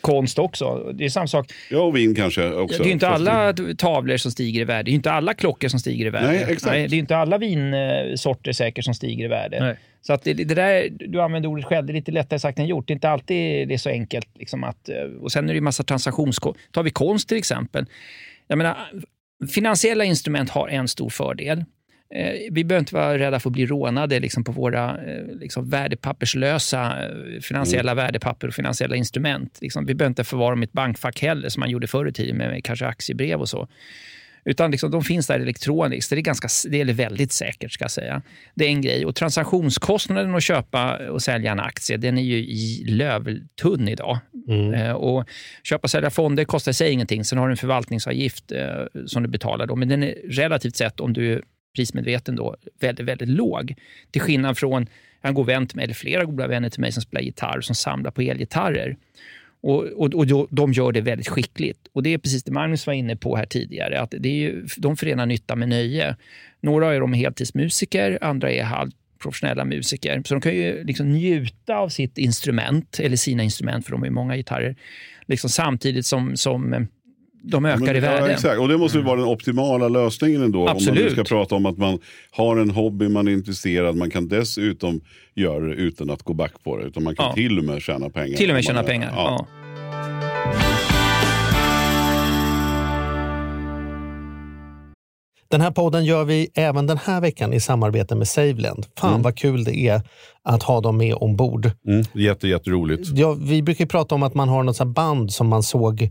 Konst också. Det är samma sak. Ja, och vin kanske också. Det är ju inte alla tavlor som stiger i värde. Det är inte alla klockor som stiger i värde. Nej, exakt. det är inte alla vinsorter säkert som stiger i värde. Nej. Så att det, det där, du använder ordet själv, det är lite lättare sagt än gjort. Det är inte alltid det är så enkelt. Liksom att, eh, och sen är det ju massa transaktionskostnader. Tar vi konst till exempel. Jag menar, finansiella instrument har en stor fördel. Eh, Vi behöver inte vara rädda för att bli rånade liksom på våra eh, liksom värdepapperslösa eh, finansiella värdepapper och finansiella instrument. Liksom, vi behöver inte förvara dem i ett bankfack heller, som man gjorde förr i tiden med kanske aktiebrev och så. Utan liksom, de finns där elektroniskt. Det är, ganska, det är väldigt säkert, ska jag säga. Det är en grej. Och transaktionskostnaden att köpa och sälja en aktie, den är ju i lövtunn idag. Eh, och köpa och sälja fonder kostar sig ingenting. Sen har du en förvaltningsavgift som du betalar. Då. Men den är relativt sett, om du prismedveten, då, väldigt, väldigt låg. Till skillnad från en god vän till mig, eller flera goda vänner till mig som spelar gitarr, som samlar på elgitarrer. Och, och, och de gör det väldigt skickligt. Och Det är precis det Magnus var inne på här tidigare. att det är ju, De förenar nytta med nöje. Några är de heltidsmusiker, andra är halvprofessionella musiker. Så de kan ju liksom njuta av sitt instrument, eller sina instrument, för de har ju många gitarrer, liksom samtidigt som, som de ökar Men- i värde. Mm. Ja, exakt. Och det måste ju vara den optimala lösningen ändå. Om man Absolut. ska prata om att man har en hobby, man är intresserad, man kan dessutom göra det utan att gå back på det. Utan man kan Ja. till och med tjäna pengar. Till och med tjäna gör- pengar. Ja. Den här podden gör vi även den här veckan i samarbete med SaveLend. Fan vad kul det är att ha dem med ombord. Mm, jätte, jätteroligt. Ja, vi brukar ju prata om att man har något band som man såg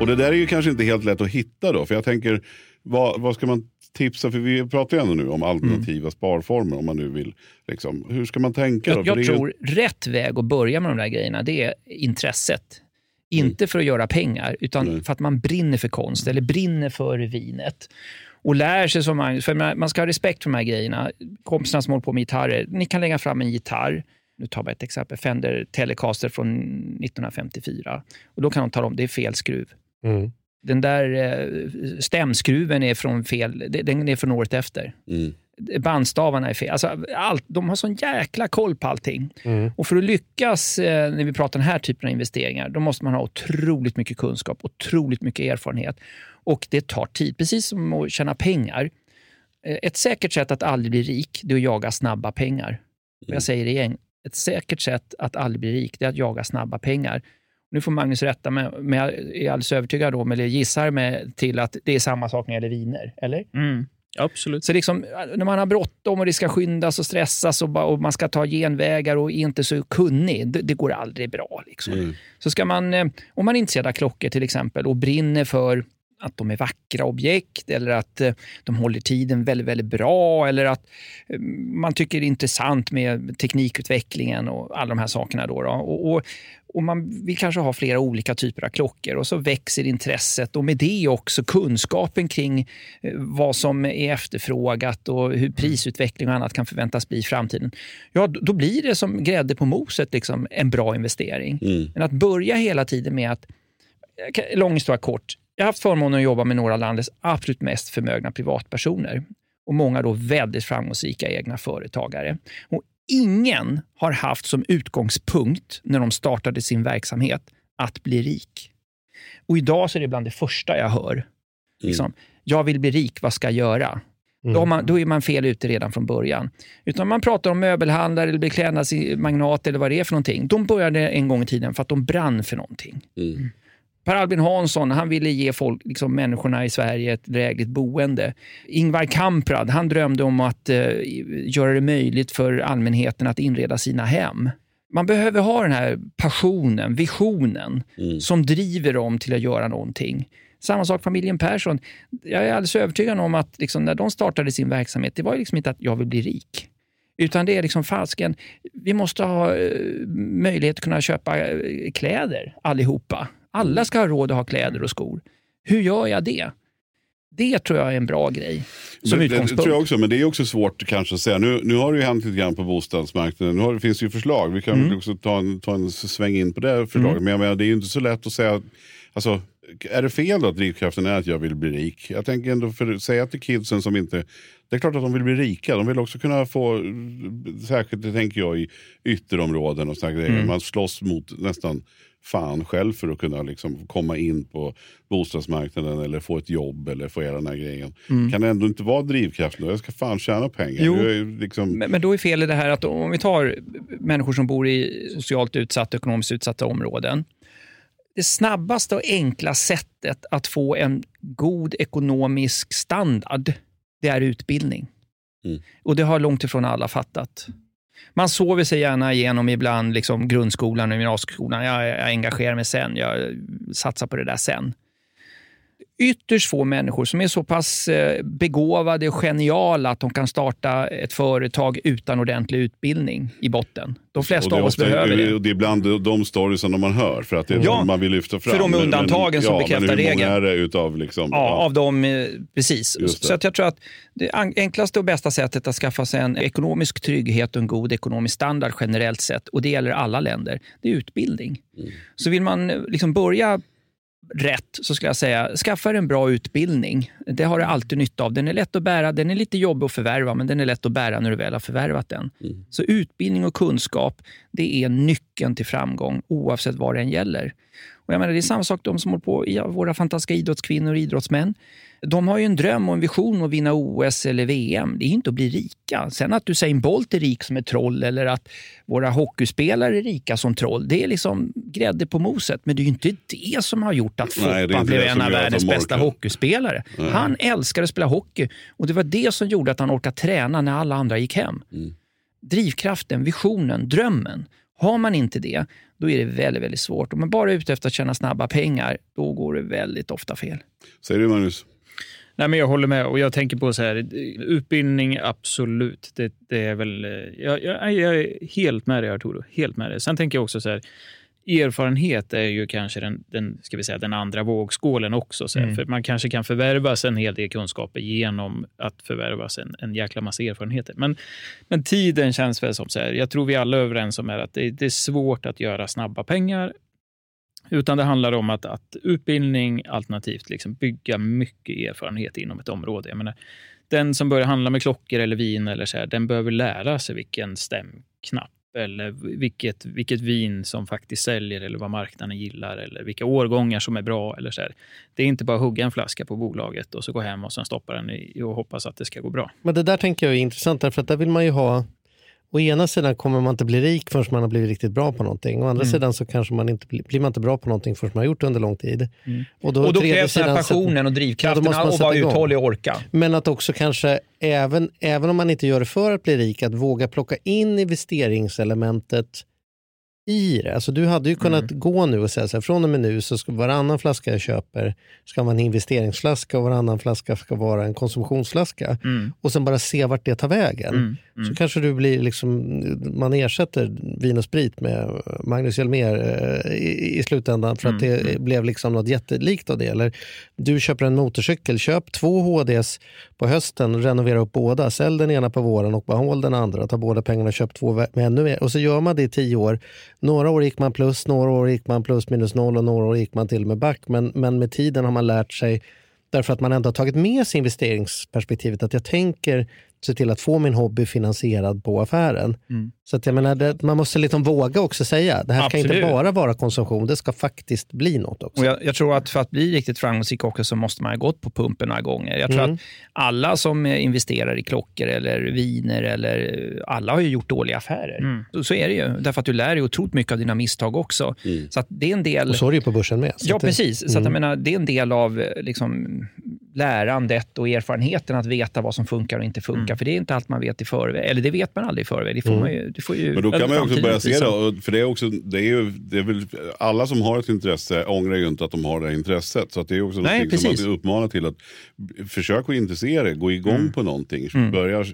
Och det där är ju kanske inte helt lätt att hitta då. För jag tänker, vad, vad ska man tipsa? För vi pratar ju ändå nu om alternativa sparformer om man nu vill. Liksom. Hur ska man tänka? då? Jag, För jag är ju- tror rätt väg att börja med de där grejerna, det är intresset. Inte för att göra pengar, utan för att man brinner för konst eller brinner för vinet. Och lär sig som man, för man ska ha respekt för de här grejerna. Kompisarna som håller på med gitarrer, ni kan lägga fram en gitarr. Nu tar bara ett exempel, Fender Telecaster från 1954. Och då kan de tala om det är fel skruv. Mm. Den där eh, stämskruven är från fel, den är från året efter. Mm. Bandstavarna är fel. Alltså, allt, de har sån jäkla koll på allting. Mm. Och för att lyckas eh, när vi pratar den här typen av investeringar, då måste man ha otroligt mycket kunskap, otroligt mycket erfarenhet. Och det tar tid, precis som att tjäna pengar. Eh, Ett säkert sätt att aldrig bli rik, det är att jaga snabba pengar. Och jag säger det igen, ett säkert sätt att aldrig bli rik, det är att jaga snabba pengar. Nu får Magnus rätta mig, men jag är alldeles övertygad om, eller gissar mig till att det är samma sak när det gäller viner, eller? Mm. Absolut. Så liksom, när man har bråttom och det ska skyndas och stressas och, bara, och man ska ta genvägar och är inte så kunnig, det, det går aldrig bra. Liksom. Mm. Så ska man, eh, om man är intresserad av klockor till exempel och brinner för att de är vackra objekt eller att eh, de håller tiden väldigt, väldigt bra eller att eh, man tycker det är intressant med teknikutvecklingen och alla de här sakerna. Då, då. Och, och, och man vill kanske ha flera olika typer av klockor och så växer intresset och med det också kunskapen kring eh, vad som är efterfrågat och hur prisutveckling och annat kan förväntas bli i framtiden. Ja, då blir det som grädde på moset liksom en bra investering. Mm. Men att börja hela tiden med att, lång historia kort, jag har haft förmånen att jobba med några av landets absolut mest förmögna privatpersoner och många då väldigt framgångsrika egna företagare. Och ingen har haft som utgångspunkt när de startade sin verksamhet att bli rik. Och idag så är det bland det första jag hör. Liksom, jag vill bli rik, vad ska jag göra? Då, har man, då är man fel ute redan från början. Utan man pratar om möbelhandlare eller beklädnadsmagnat eller vad det är för någonting. De började en gång i tiden för att de brann för någonting. Mm. Per Albin Hansson han ville ge folk, liksom människorna i Sverige ett drägligt boende. Ingvar Kamprad han drömde om att eh, göra det möjligt för allmänheten att inreda sina hem. Man behöver ha den här passionen, visionen som driver dem till att göra någonting. Samma sak familjen Persson. Jag är alldeles övertygad om att liksom, när de startade sin verksamhet, det var liksom inte att jag vill bli rik. Utan det är liksom fasken, vi måste ha eh, möjlighet att kunna köpa eh, kläder allihopa. Alla ska ha råd att ha kläder och skor. Hur gör jag det? Det tror jag är en bra grej som Men det, det utgångspunkt. tror jag också, men det är också svårt kanske att säga. Nu, nu har det ju hänt lite grann på bostadsmarknaden. Nu har, det finns ju förslag. Vi kan Mm. också ta en, ta en sväng in på det förslaget. Men jag menar, det är ju inte så lätt att säga. Alltså, är det fel då att drivkraften är att jag vill bli rik? Jag tänker ändå för säga till kidsen som inte... Det är klart att de vill bli rika. De vill också kunna få, särskilt det tänker jag i ytterområden och sådana grejer. Mm. Man slåss mot nästan fan själv för att kunna liksom komma in på bostadsmarknaden eller få ett jobb eller få hela den här grejen. Mm. Kan det ändå inte vara drivkraften? Jag ska fan tjäna pengar. Jo. Liksom, Men, men då är felet det här att om vi tar människor som bor i socialt utsatta, ekonomiskt utsatta områden. Det snabbaste och enkla sättet att få en god ekonomisk standard, det är utbildning. Mm. Och det har långt ifrån alla fattat. Man sover sig gärna igenom ibland liksom grundskolan och gymnasieskolan. Jag, jag engagerar mig sen, jag satsar på det där sen. ytterst få människor som är så pass eh, begåvade och geniala att de kan starta ett företag utan ordentlig utbildning i botten. De flesta av oss ofta- behöver det. Det är ibland de storiesen man hör för att det är Ja, de man vill lyfta fram. för de är Men- undantagen som ja, bekräftar men hur regeln. många är det utav liksom, Ja, av dem, eh, precis. Så att jag tror att det enklaste och bästa sättet att skaffa sig en ekonomisk trygghet och en god ekonomisk standard generellt sett, och det gäller alla länder, det är utbildning. Mm. Så vill man eh, liksom börja rätt så ska jag säga, skaffa er en bra utbildning. Det har du alltid nytta av. Den är lätt att bära, den är lite jobbig att förvärva, men den är lätt att bära när du väl har förvärvat den. Mm. Så utbildning och kunskap, det är nyckeln till framgång oavsett vad det än gäller. Och jag menar, det är samma sak de som håller på, ja, våra fantastiska idrottskvinnor och idrottsmän. De har ju en dröm och en vision att vinna OS eller VM. Det är inte att bli rika. Sen att Usain Bolt är rik som ett troll eller att våra hockeyspelare är rika som troll, det är liksom grädde på moset. Men det är ju inte det som har gjort att Foppa blev en av världens de bästa hockeyspelare. Nej. Han älskar att spela hockey och det var det som gjorde att han orkade träna när alla andra gick hem. Mm. Drivkraften, visionen, drömmen. Har man inte det, då är det väldigt, väldigt svårt. Om man bara är ute efter att tjäna snabba pengar, då går det väldigt ofta fel. Säger du Magnus? Nej, men jag håller med och jag tänker på så här, utbildning, absolut. Det, det är väl, eh, jag, jag, jag är helt med dig Arturo, helt med dig. Sen tänker jag också så här, erfarenhet är ju kanske den, den, ska vi säga, den andra vågskålen också. Så Mm. För man kanske kan förvärva sig en hel del kunskaper genom att förvärva sig en, en jäkla massa erfarenheter. Men, men tiden känns väl som så här, jag tror vi alla är överens om att det, det är svårt att göra snabba pengar utan det handlar om att, att utbildning alternativt liksom bygga mycket erfarenhet inom ett område. Jag menar, den som börjar handla med klockor eller vin, eller så här, den behöver lära sig vilken stämknapp eller vilket, vilket vin som faktiskt säljer eller vad marknaden gillar eller vilka årgångar som är bra. Eller så här. Det är inte bara att hugga en flaska på bolaget och så gå hem och sen stoppa den i och hoppas att det ska gå bra. Men det där tänker jag är intressant, därför att där vill man ju ha Å ena sidan kommer man inte bli rik förrän man har blivit riktigt bra på någonting. Å andra Mm. sidan så kanske man inte blir, man inte bra på någonting förrän man har gjort det under lång tid. Mm. Och Och då krävs den här passionen och Ja, drivkraften då man och vara uthållig och orka. Men att också kanske, även, även om man inte gör det för att bli rik, att våga plocka in investeringselementet i det. Alltså du hade ju kunnat Mm. gå nu och säga så här, från och med nu så ska varannan flaska jag köper ska vara en investeringsflaska och varannan flaska ska vara en konsumtionsflaska. Mm. Och sen bara se vart det tar vägen. Mm. Så kanske du blir liksom, man ersätter vin och sprit med Magnus Hjelmér eh, i, i slutändan för att Mm, det blev liksom något jättelikt av det. Eller du köper en motorcykel, köp två HDs på hösten, renovera upp båda, sälj den ena på våren och behåll den andra. Ta båda pengarna och köp två med ännu mer. Och så gör man det i tio år. Några år gick man plus, några år gick man plus minus noll och några år gick man till och med back. Men, men med tiden har man lärt sig Därför att man ändå har tagit med sig investeringsperspektivet. Att jag tänker se till att få min hobby finansierad på affären. Mm. Så att jag menar, det, man måste liksom våga också säga, det här ska inte Absolut. bara vara konsumtion, det ska faktiskt bli något också. Och jag, jag tror att för att bli riktigt framgångsrik också så måste man ha gått på pumpen några gånger. Jag tror Mm. att alla som eh, investerar i klockor eller viner, eller alla har ju gjort dåliga affärer. Mm. Så, så är det ju. Därför att du lär dig otroligt mycket av dina misstag också. Så att det är en del... Och så är det ju på börsen med. Så Ja, det- precis. Så att Mm. jag menar, det är en del av eh, liksom, lärandet och erfarenheten att veta vad som funkar och inte funkar. För det är inte allt man vet i förväg. Eller det vet man aldrig i förväg. Det får Mm. man ju, det får ju Men då kan man också börja se det. För det är också, det är ju, det är väl, alla som har ett intresse ångrar ju inte att de har det här intresset. Så det är också Nej, någonting som man uppmanar till att försök att intressera dig, gå igång Mm. på någonting. Mm. Börja,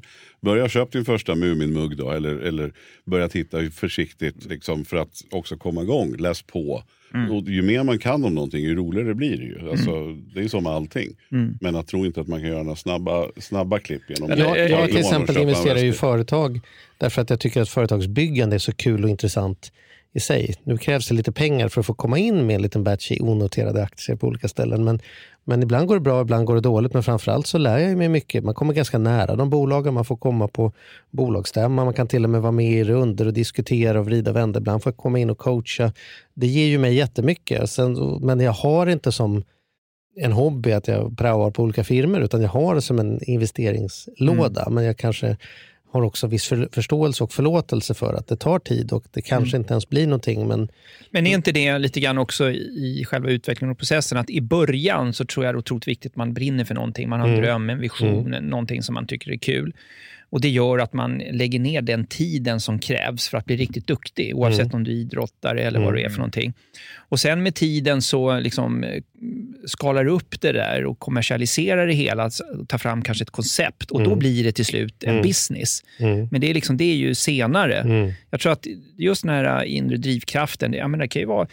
börja köp din första Muminmugg då, eller, eller börja titta försiktigt liksom, för att också komma igång. Läs på. Mm. Och ju mer man kan om någonting, ju roligare blir det ju. Alltså, Det är som med allting. Mm. Men att tro inte att man kan göra några snabba, snabba klipp genom Jag, jag och till exempel investerar ju i företag därför att jag tycker att företagsbyggande är så kul och intressant i sig. Nu krävs det lite pengar för att få komma in med en liten batch i onoterade aktier på olika ställen. Men, men ibland går det bra, ibland går det dåligt. Men framförallt så lär jag mig mycket. Man kommer ganska nära de bolagen, man får komma på bolagsstämma, man kan till och med vara med i runder och diskutera och vrida och vända. Ibland får jag komma in och coacha. Det ger ju mig jättemycket. Sen, men jag har inte som en hobby att jag praoar på olika firmor utan jag har det som en investeringslåda. Men jag kanske har också viss för, förståelse och förlåtelse för att det tar tid och det kanske inte ens blir någonting. Men Men är inte det lite grann också i själva utvecklingen och processen att i början så tror jag det är otroligt viktigt att man brinner för någonting. Man har en Mm. dröm, en vision, Mm. någonting som man tycker är kul. Och Det gör att man lägger ner den tiden som krävs för att bli riktigt duktig, oavsett Mm. om du är idrottare eller vad Mm. du är för någonting. Och Sen med tiden så liksom skalar du upp det där och kommersialiserar det hela, alltså, tar fram kanske ett koncept och då Mm. blir det till slut en Mm. business. Mm. Men det är, liksom, det är ju senare. Mm. Jag tror att just den här inre drivkraften, jag menar, det kan ju vara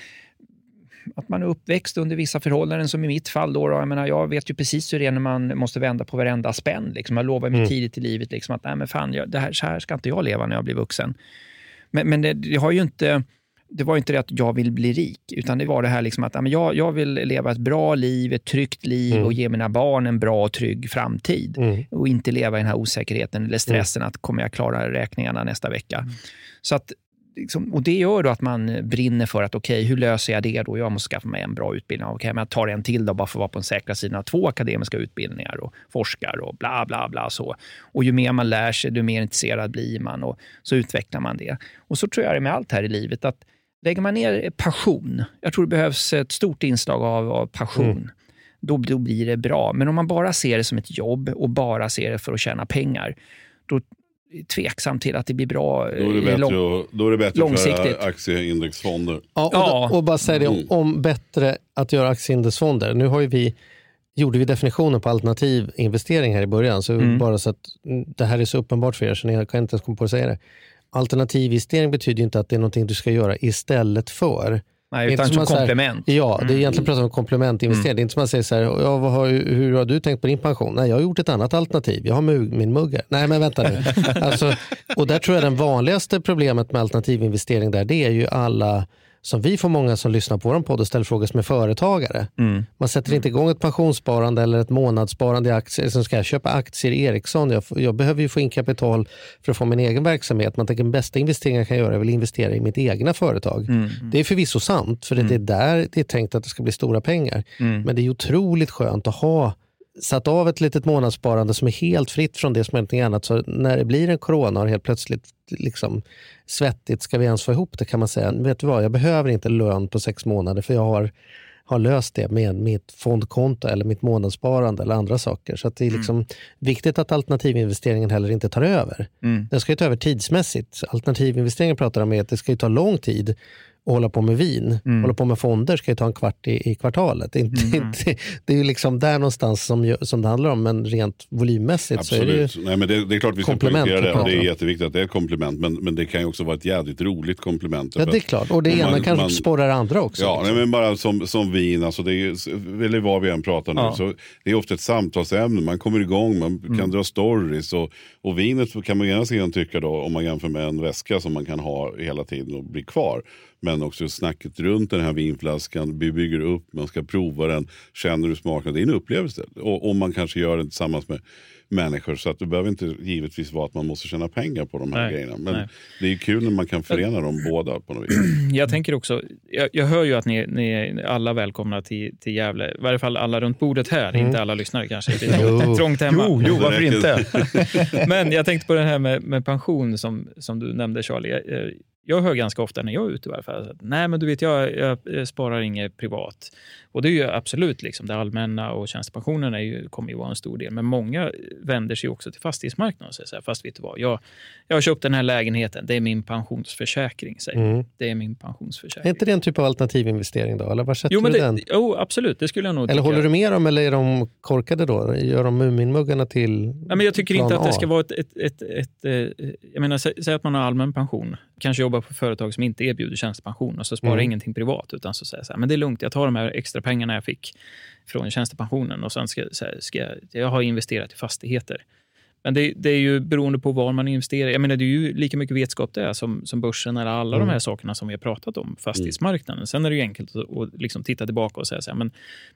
att man är uppväxt under vissa förhållanden, som i mitt fall. Då, då, jag, menar, jag vet ju precis hur det är när man måste vända på varenda spänn. Liksom. Jag lovade mig Mm. tidigt i livet liksom, att Nej, men fan, jag, det här, så här ska inte jag leva när jag blir vuxen. Men, men det, det, har ju inte, det var ju inte det att jag vill bli rik, utan det var det här liksom att men jag, jag vill leva ett bra liv, ett tryggt liv Mm. och ge mina barn en bra och trygg framtid. Mm. Och inte leva i den här osäkerheten eller stressen att kommer jag klara räkningarna nästa vecka. Så att, liksom, och Det gör då att man brinner för att okej, hur löser jag det då? Jag måste skaffa mig en bra utbildning. Okej, men jag tar en till då, bara för att vara på den säkra sidan två akademiska utbildningar och forskar och bla bla bla. så. Och ju mer man lär sig, desto mer intresserad blir man och så utvecklar man det. Och så tror jag det är med allt här i livet, att lägger man ner passion, jag tror det behövs ett stort inslag av, av passion, Mm. då, då blir det bra. Men om man bara ser det som ett jobb och bara ser det för att tjäna pengar, då tveksam till att det blir bra Då är det eh, bättre, lång- att- då är det bättre långsiktigt. för aktieindexfonder. Ja, och, Ja. och bara säga det om, Mm. om bättre att göra aktieindexfonder. Nu har ju vi, gjorde vi definitionen på alternativ investering här i början, så Mm. bara så att det här är så uppenbart för er så ni kan inte ens komma på att säga det. Alternativ investering betyder ju inte att det är någonting du ska göra istället för. Nej, utan inte som säger- komplement. Ja, det är Mm. egentligen pratar om komplementinvestering. Det är inte som man säger så här, ja, har, hur har du tänkt på din pension? Nej, jag har gjort ett annat alternativ. Jag har mugg, min mugg här. Nej, men vänta nu. *laughs* alltså, och där tror jag den vanligaste problemet med alternativinvestering där, det är ju alla som vi får många som lyssnar på vår podd och ställer frågor som är företagare. Mm. Man sätter inte igång ett pensionssparande eller ett månadssparande i aktier. Som ska jag köpa aktier i Ericsson? Jag, jag behöver ju få in kapital för att få min egen verksamhet. Man tänker den bästa investeringen jag kan göra är väl investera i mitt egna företag. Mm. Det är förvisso sant, för det är där det är tänkt att det ska bli stora pengar. Mm. Men det är otroligt skönt att ha satt av ett litet månadssparande som är helt fritt från det som är någonting annat. Så när det blir en corona och helt plötsligt liksom svettigt, ska vi ens få ihop det kan man säga, vet du vad, jag behöver inte lön på sex månader för jag har, har löst det med mitt fondkonto eller mitt månadssparande eller andra saker. Så det är liksom viktigt att alternativinvesteringen heller inte tar över. Mm. Den ska ju ta över tidsmässigt. Alternativinvesteringen pratar om är att det ska ju ta lång tid att hålla på med vin. Mm. Hålla på med fonder ska ju ta en kvart i, i kvartalet. Inte, Mm. *laughs* inte, det är ju liksom där någonstans som, som det handlar om, men rent volymmässigt så är det ju... Absolut. Nej, men det, det är klart vi ska poängtera det. Och det är jätteviktigt att det är ett komplement. Men, men det kan ju också vara ett jävligt roligt komplement. Ja, det är klart. Och det man- ena kanske man- sporrar andra också. Ja, liksom. nej, men bara som, som vin, alltså det är, eller vad vi än pratar nu, Ja. så det är ofta ett samtalsämne, man kommer igång, man kan Mm. dra stories och, och vinet kan man ena sidan tycka då, om man jämför med en väska som man kan ha hela tiden och bli kvar. Men också snacket runt den här vinflaskan, vi bygger upp, man ska prova den, känner hur smaken, det är en upplevelse. Och, och man kanske gör det tillsammans med människor så att det behöver inte givetvis vara att man måste tjäna pengar på de här Nej, grejerna. Men nej. det är kul när man kan förena dem båda på något vis. *clears throat* Jag tänker också, jag, jag hör ju att ni, ni är alla välkomna till, till Gävle. I varje fall alla runt bordet här, Mm. inte alla lyssnare kanske. Det är trångt, trångt hemma. Jo, jo, varför inte? *laughs* *laughs* Men jag tänkte på det här med, med pension som, som du nämnde Charlie. Jag, jag hör ganska ofta när jag är ute i varje fall, att, nej men du vet jag, jag, jag sparar inget privat. Och det är ju absolut, liksom, det allmänna och tjänstepensionen är ju, kommer ju vara en stor del. Men många vänder sig också till fastighetsmarknaden och säger så här, fast vet du vad, jag, jag har köpt den här lägenheten, det är min pensionsförsäkring. Säger. Mm. Det är min Är pensionsförsäkring. inte det en typ av alternativinvestering då? Eller var sätter Jo, men du det, den? jo, absolut, det skulle jag nog Eller tycka. håller du med dem eller är de korkade då? Gör de Muminmuggarna till Nej, men jag tycker inte att det ska vara ett... ett, ett, ett, eh, jag menar, sä, säg att man har allmän pension. Kanske jobbar på företag som inte erbjuder tjänstepension och så sparar Mm. ingenting privat. Utan så säger så här, men det är lugnt, jag tar de här extra pengarna jag fick från tjänstepensionen och sen ska, så här, ska jag, jag har investerat i fastigheter. Men det, det är ju beroende på var man investerar. Jag menar, det är ju lika mycket vetskap det är som, som börsen eller alla Mm. de här sakerna som vi har pratat om, fastighetsmarknaden. Sen är det ju enkelt att, att liksom titta tillbaka och säga så här, men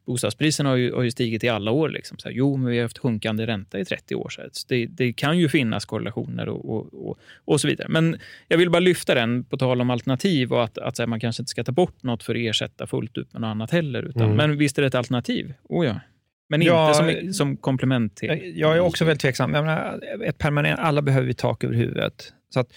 bostadspriserna har ju, har ju stigit i alla år. Liksom. Så här, jo, men vi har haft sjunkande ränta i 30 år. Så det, det kan ju finnas korrelationer och, och, och, och så vidare. Men jag vill bara lyfta den på tal om alternativ och att, att här, man kanske inte ska ta bort något för att ersätta fullt ut med något annat heller. Utan, Mm. Men visst är det ett alternativ? Oh ja. Men Ja, inte som, som komplement till... Jag, är också väldigt tveksam. Jag menar, ett permanent, alla behöver vi tak över huvudet. Så att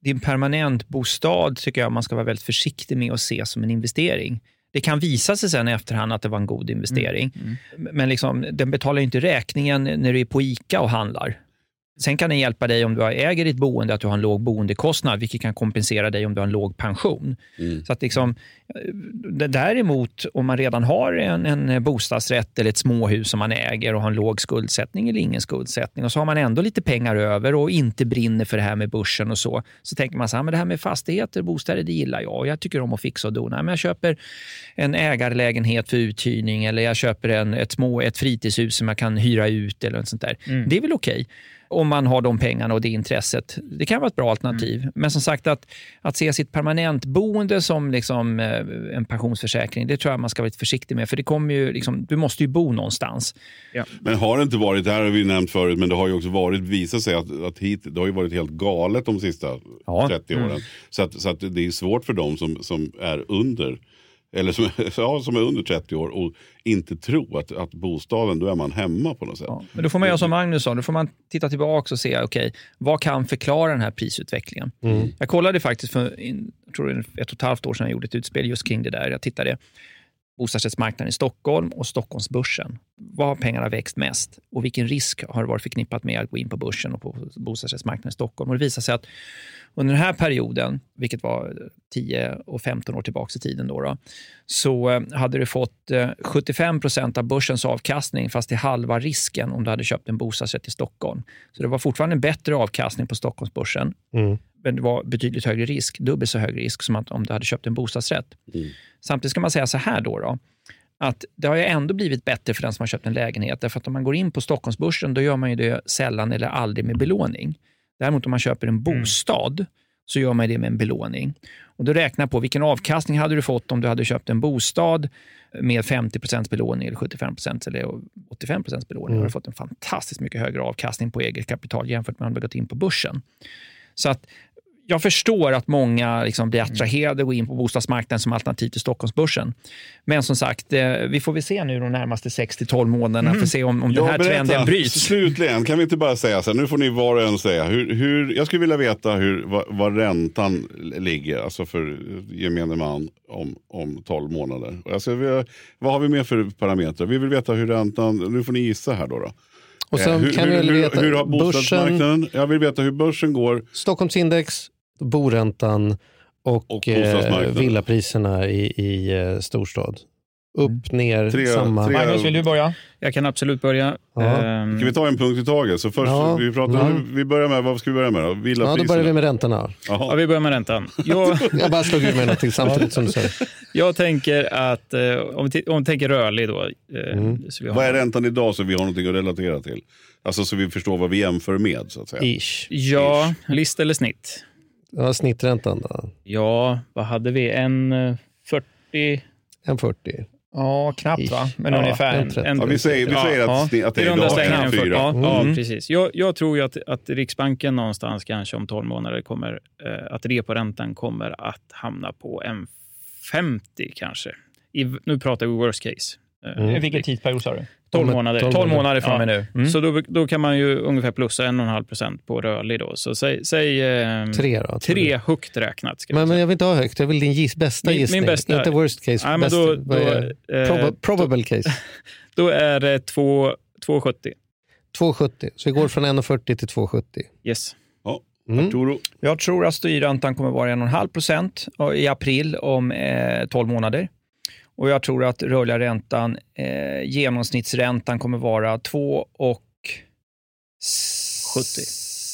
din permanent bostad tycker jag man ska vara väldigt försiktig med att se som en investering. Det kan visa sig sen i efterhand att det var en god investering. Mm. Men liksom, den betalar ju inte räkningen när du är på ICA och handlar. Sen kan den hjälpa dig om du äger ditt boende, att du har en låg boendekostnad, vilket kan kompensera dig om du har en låg pension. Mm. Så att liksom, eh, däremot, om man redan har en, en bostadsrätt eller ett småhus som man äger och har en låg skuldsättning eller ingen skuldsättning och så har man ändå lite pengar över och inte brinner för det här med börsen och så, så tänker man så här, men det här med fastigheter, bostäder, det gillar jag och jag tycker om att fixa och dona. Men jag köper en ägarlägenhet för uthyrning eller jag köper en, ett, små, ett fritidshus som jag kan hyra ut eller något sånt där. Det är väl okej om man har de pengarna och det intresset. Det kan vara ett bra alternativ. Men som sagt, att, att se sitt permanentboende som liksom, eh, en pensionsförsäkring, det tror jag man ska vara lite försiktig med. För det kommer ju, liksom, du måste ju bo någonstans. Men har det inte varit, det här har vi nämnt förut, men det har ju också varit, visat sig att, att hit, det har ju varit helt galet de sista 30 åren. Mm. Så, att, så att det är svårt för dem som, som är under eller som, *laughs* ja, som är under 30 år och inte tro att, att bostaden, då är man hemma på något sätt. Men då får man göra som Magnus sa, då får man titta tillbaka och se, okej, vad kan förklara den här prisutvecklingen? Mm. Jag kollade faktiskt för in- jag tror ett och ett halvt år sedan jag gjorde ett utspel just kring det där. Jag tittade bostadsrättsmarknaden i Stockholm och Stockholmsbörsen. Vad har pengarna växt mest och vilken risk har det varit förknippat med att gå in på börsen och på bostadsrättsmarknaden i Stockholm? Och det visar sig att under den här perioden, vilket var 10 och 15 år tillbaka i tiden, då, då, så eh, hade du fått eh, 75 procent av börsens avkastning fast till halva risken om du hade köpt en bostadsrätt i Stockholm. Så det var fortfarande en bättre avkastning på Stockholmsbörsen, Mm. men det var betydligt högre risk, dubbelt så hög risk som om du hade köpt en bostadsrätt. Samtidigt ska man säga så här då, då att det har ju ändå blivit bättre för den som har köpt en lägenhet. Därför att om man går in på Stockholmsbörsen, då gör man ju det sällan eller aldrig med belåning. Däremot om man köper en bostad, så gör man det med en belåning. Och då räknar på vilken avkastning hade du fått om du hade köpt en bostad med 50% belåning, eller 75 eller 85 belåning. Då har du fått en fantastiskt mycket högre avkastning på eget kapital jämfört med om du gått in på börsen. Så att jag förstår att många liksom blir attraherade och går in på bostadsmarknaden som alternativ till Stockholmsbörsen. Men som sagt, eh, vi får väl se nu de närmaste 6-12 månaderna för att se om, om den här berätta. trenden bryts. Slutligen, kan vi inte bara säga så här, nu får ni var och en säga. Hur, hur, jag skulle vilja veta hur, vad, vad räntan ligger, alltså för gemene man om, om 12 månader. Alltså, vi, vad har vi mer för parametrar? Vi vill veta hur räntan, nu får ni gissa här då. då. Och sen Eh, hur, kan vi hur, hur, veta hur har börsen- bostadsmarknaden, jag vill veta hur börsen går. Stockholmsindex, boräntan och, Och eh, villapriserna i, i eh, storstad. Upp, ner, Tre- samma. tre- Magnus, vill du börja? Jag kan absolut börja. Ja. Ehm, Ska vi ta en punkt i taget? Så först, Ja. vi, pratar, Ja. vi börjar med, vad ska vi börja med då? Ja, Villapriserna? då börjar vi med räntorna. ja, vi börjar med räntan. Jag, *laughs* Jag bara slog ur mig någonting samtidigt som du säger. *laughs* jag tänker att, eh, om, vi om vi tänker rörlig då. eh, Mm. Så vi har, Vad är räntan idag så vi har någonting att relatera till? Alltså så vi förstår vad vi jämför med så att säga. Ish. Ja, list eller snitt? Ja, snitträntan då? Ja, vad hade vi? En eh, 40? En 40. Ja, knappt va? Men Ja, ungefär. en trettio. Ja, vi säger, vi säger att, sni- att det är idag en en 40. fyra. Ja, ja, Mm. precis. Jag, jag tror ju att, att Riksbanken någonstans kanske om 12 månader kommer eh, att reporäntan kommer att hamna på en 50 kanske. I, nu pratar vi worst case. Eh, Mm. Vilken tidsperiod sa du? 12 Tolv- månader. tolv 12 månader från Ja. nu. Mm. Så då, då kan man ju ungefär plussa 1,5 procent på rörlig. Då. Så säg, säg eh, Tre då? tre högt räknat. Ska Men, men jag vill inte ha högt. Jag vill din giss, bästa Min- min gissning. bästa- Inte worst case. Nej, men bäst, då- då, eh, proba- probable case. *laughs* Då är det två- 2,70. 2,70. Så vi går från 1,40 till 2,70. Yes. Mm. Arturo? Jag tror att styrräntan kommer vara 1,5 procent i april om eh, 12 månader. Och jag tror att rörliga räntan, eh, genomsnittsräntan kommer vara 2 och 70.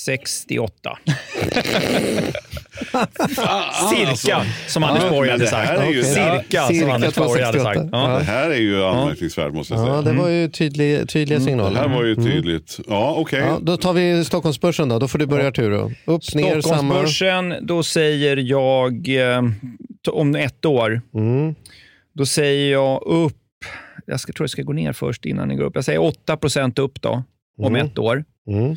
68. Fan, Cirka, alltså. som Anders Borg hade det sagt. ju- Cirka, som Anders Borg hade 268. sagt. Ja. Det här är ju anmärkningsvärt måste jag säga. Ja, det var ju tydlig, tydliga Det signaler. här var ju Mm. tydligt. Ja, okej. Ja, då tar vi Stockholmsbörsen då. Då får du börja Arturo. Upp, ner, samma. Stockholmsbörsen, då säger jag eh, om ett år, Mm. Då säger jag upp, jag ska, tror jag ska gå ner först innan jag går upp. Jag säger 8 procent upp då, om Mm. ett år. Mm.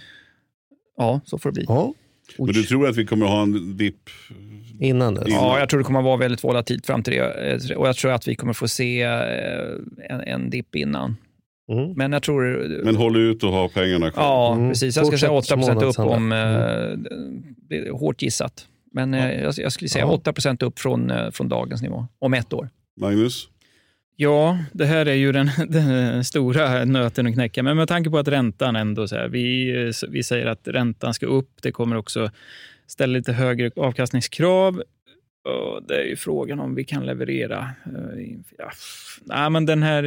Ja, så får det bli. Ja, Men du tror att vi kommer att ha en dipp? innan dess. Ja, jag tror det kommer att vara väldigt volatilt fram till det. Eh, Och jag tror att vi kommer få se eh, en, en dipp innan. Mm. Men jag tror... Men håll ut och ha pengarna kvar. Ja, Mm. precis. Jag ska säga 8 Fortsätt upp om... Eh, är hårt gissat. Men eh, jag, jag skulle säga Ja. 8% upp från, från dagens nivå, om ett år. Magnus? Ja, det här är ju den, *laughs* den stora nöten att knäcka. Men med tanke på att räntan ändå, så här, vi, vi säger att räntan ska upp. Det kommer också ställa lite högre avkastningskrav. Och det är ju frågan om vi kan leverera. Eh, ja, nej, men den här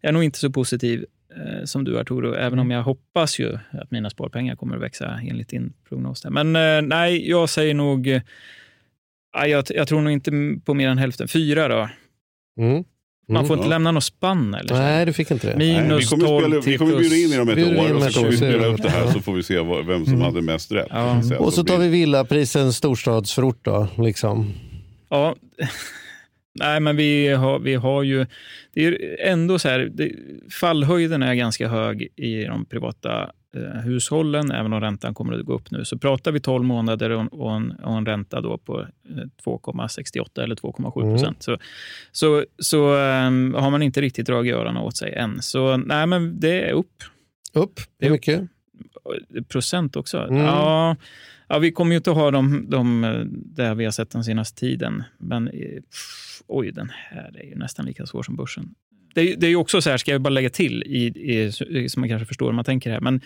jag är nog inte så positiv eh, som du Arturo, även om jag hoppas ju att mina sparpengar kommer att växa enligt din prognos. Där. Men eh, nej, jag säger nog... jag, jag tror nog inte på mer än hälften. Fyra då. Mm. Man får Mm. inte lämna något spann eller? så? Nej, du fick inte det. Nej, vi, Minus kommer 12 spela, vi kommer bjuda in er om ett år och ett så ska år, vi så spela upp det här så får vi se vad, vem som hade mest rätt. Ja. Sen Och så tar blir- vi villaprisen storstadsförort då. Liksom. Ja. *laughs* Nej, men vi har, vi har ju... Det är ändå så här, det, fallhöjden är ganska hög i de privata eh, hushållen, även om räntan kommer att gå upp nu. Så pratar vi 12 månader och, en, och en ränta då på eh, 2,68 eller 2,7 procent. Så, så, så ehm, har man inte riktigt dragit öronen åt sig än. Så nej, men det är upp. Upp? Hur mycket? Procent också? Mm. Ja, ja, vi kommer ju inte ha de, de eh, där vi har sett den senaste tiden. Men eh, pff, oj, den här är ju nästan lika svår som börsen. Det, är- det är också så här, ska jag bara lägga till, i, i, som man kanske förstår om man tänker här, men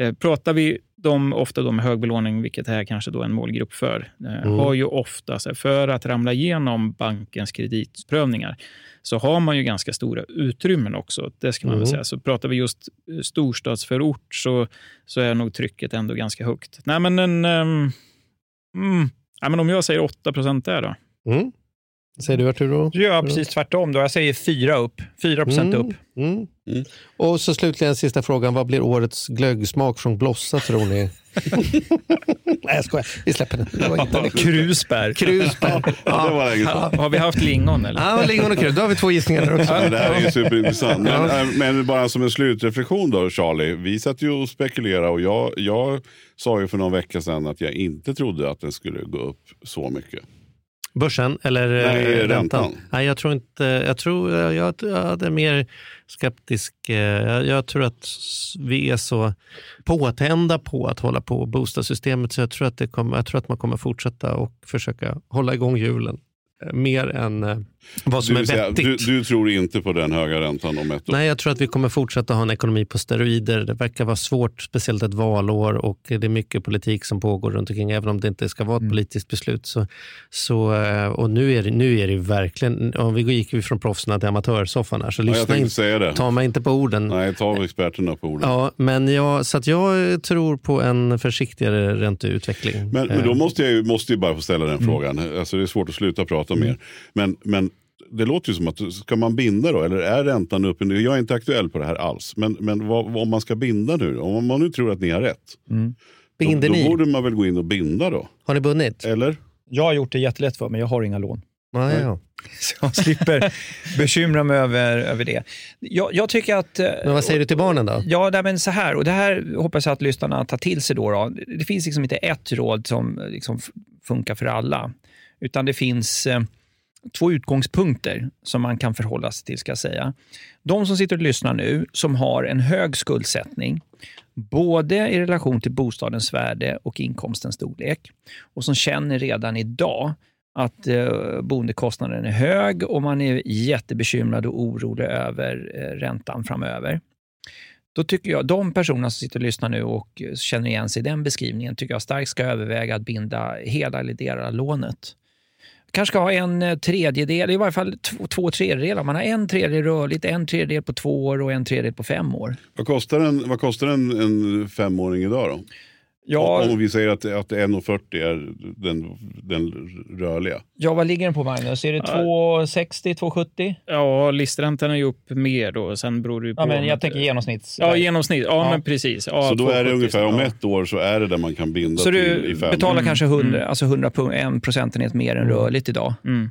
eh, pratar vi de, ofta då med hög belåning, vilket är kanske då en målgrupp för, eh, Mm. har ju ofta, så här, för att ramla igenom bankens kreditprövningar, så har man ju ganska stora utrymmen också. Det ska man väl Mm. säga. Så pratar vi just eh, storstadsförort så, så är nog trycket ändå ganska högt. Nej, men en... ehm, mm, ja, men om jag säger 8 procent där då? Mm. Säger du Arturo? Ja, precis tvärtom. Då. Jag säger fyra upp. 4 procent Mm. upp. Mm. Och så slutligen sista frågan. Vad blir årets glöggsmak från Blossa tror ni? *laughs* Nej, jag skojar. Vi släpper den. Det var inte *laughs* det. Krusbär. Krusbär. *laughs* Ja, det var länge sedan. Har vi haft lingon eller? Ja, lingon och krus. Då har vi två gissningar där också. Ja, det här är ju superintressant. Men, äh, men bara som en slutreflektion då Charlie. Vi satt ju och spekulerade och jag, jag sa ju för någon vecka sedan att jag inte trodde att den skulle gå upp så mycket. Börsen eller eh, Nej, räntan? räntan. Nej, jag tror inte. Jag tror jag, jag, är mer skeptisk. eh, Jag, jag tror att vi är så påtända på att hålla på bostadssystemet så jag tror att, det kommer, jag tror att man kommer fortsätta och försöka hålla igång hjulen eh, mer än eh, vad som Du, är säga, vettigt. du, du tror inte på den höga räntan om ett år? Nej, jag tror att vi kommer fortsätta ha en ekonomi på steroider. Det verkar vara svårt, speciellt ett valår och det är mycket politik som pågår runt omkring, även om det inte ska vara ett politiskt beslut. Så, så, eh, och nu är, det, nu är det verkligen, om vi gick vi från proffsen till amatörsoffan här, så Ja, lyssna tänkte in, säga det. ta mig inte på orden. Nej, ta experterna på orden. Ja, men jag, så att jag tror på en försiktigare ränteutveckling. Men, men då Eh, måste jag ju, måste ju bara få ställa den Mm. frågan. Alltså, det är svårt att sluta prata mer. Men, men det låter ju som att ska man binda då? Eller är räntan uppe nu? Jag är inte aktuell på det här alls. Men, men vad, om man ska binda nu? Om man nu tror att ni har rätt. Binder då, ni? då borde man väl gå in och binda då? Har ni bundit? Eller? Jag har gjort det jättelätt för mig. Jag har inga lån. Ja, ja. *laughs* Så jag slipper bekymra mig över, över det. Jag, jag tycker att... eh, Men vad säger du till barnen då? Ja, nej, men så här, och det här hoppas jag att lyssnarna tar till sig. Då, då. Det finns liksom inte ett råd som liksom f- funkar för alla, utan det finns eh, två utgångspunkter som man kan förhålla sig till. ska jag säga. De som sitter och lyssnar nu, som har en hög skuldsättning, både i relation till bostadens värde och inkomstens storlek, och som känner redan idag att eh, boendekostnaden är hög och man är jättebekymrad och orolig över eh, räntan framöver. Då tycker jag, de personerna som sitter och lyssnar nu och känner igen sig i den beskrivningen, tycker jag starkt ska överväga att binda hela eller delar av lånet. Kanske ska ha en eh, tredjedel, i varje fall två, två tredjedelar. Man har en tredjedel rörligt, en tredjedel på två år och en tredjedel på fem år. Vad kostar en, vad kostar en, en femåring idag då? Ja. Om, vi säger att, att 1,40 är den, den rörliga. Ja, vad ligger den på Magnus? Är det 2,60, 2,70? Ja, listräntan är ju upp mer då. Sen beror det ju på... Ja, men jag tänker genomsnitts. Ja, genomsnitt. Ja, Ja. men precis. Ja, så då är det 2,70, ungefär om ett år så är det där man kan binda Så till du i fem betalar år. kanske 100, alltså 100 pu- en procentenhet mer än rörligt idag. Mm.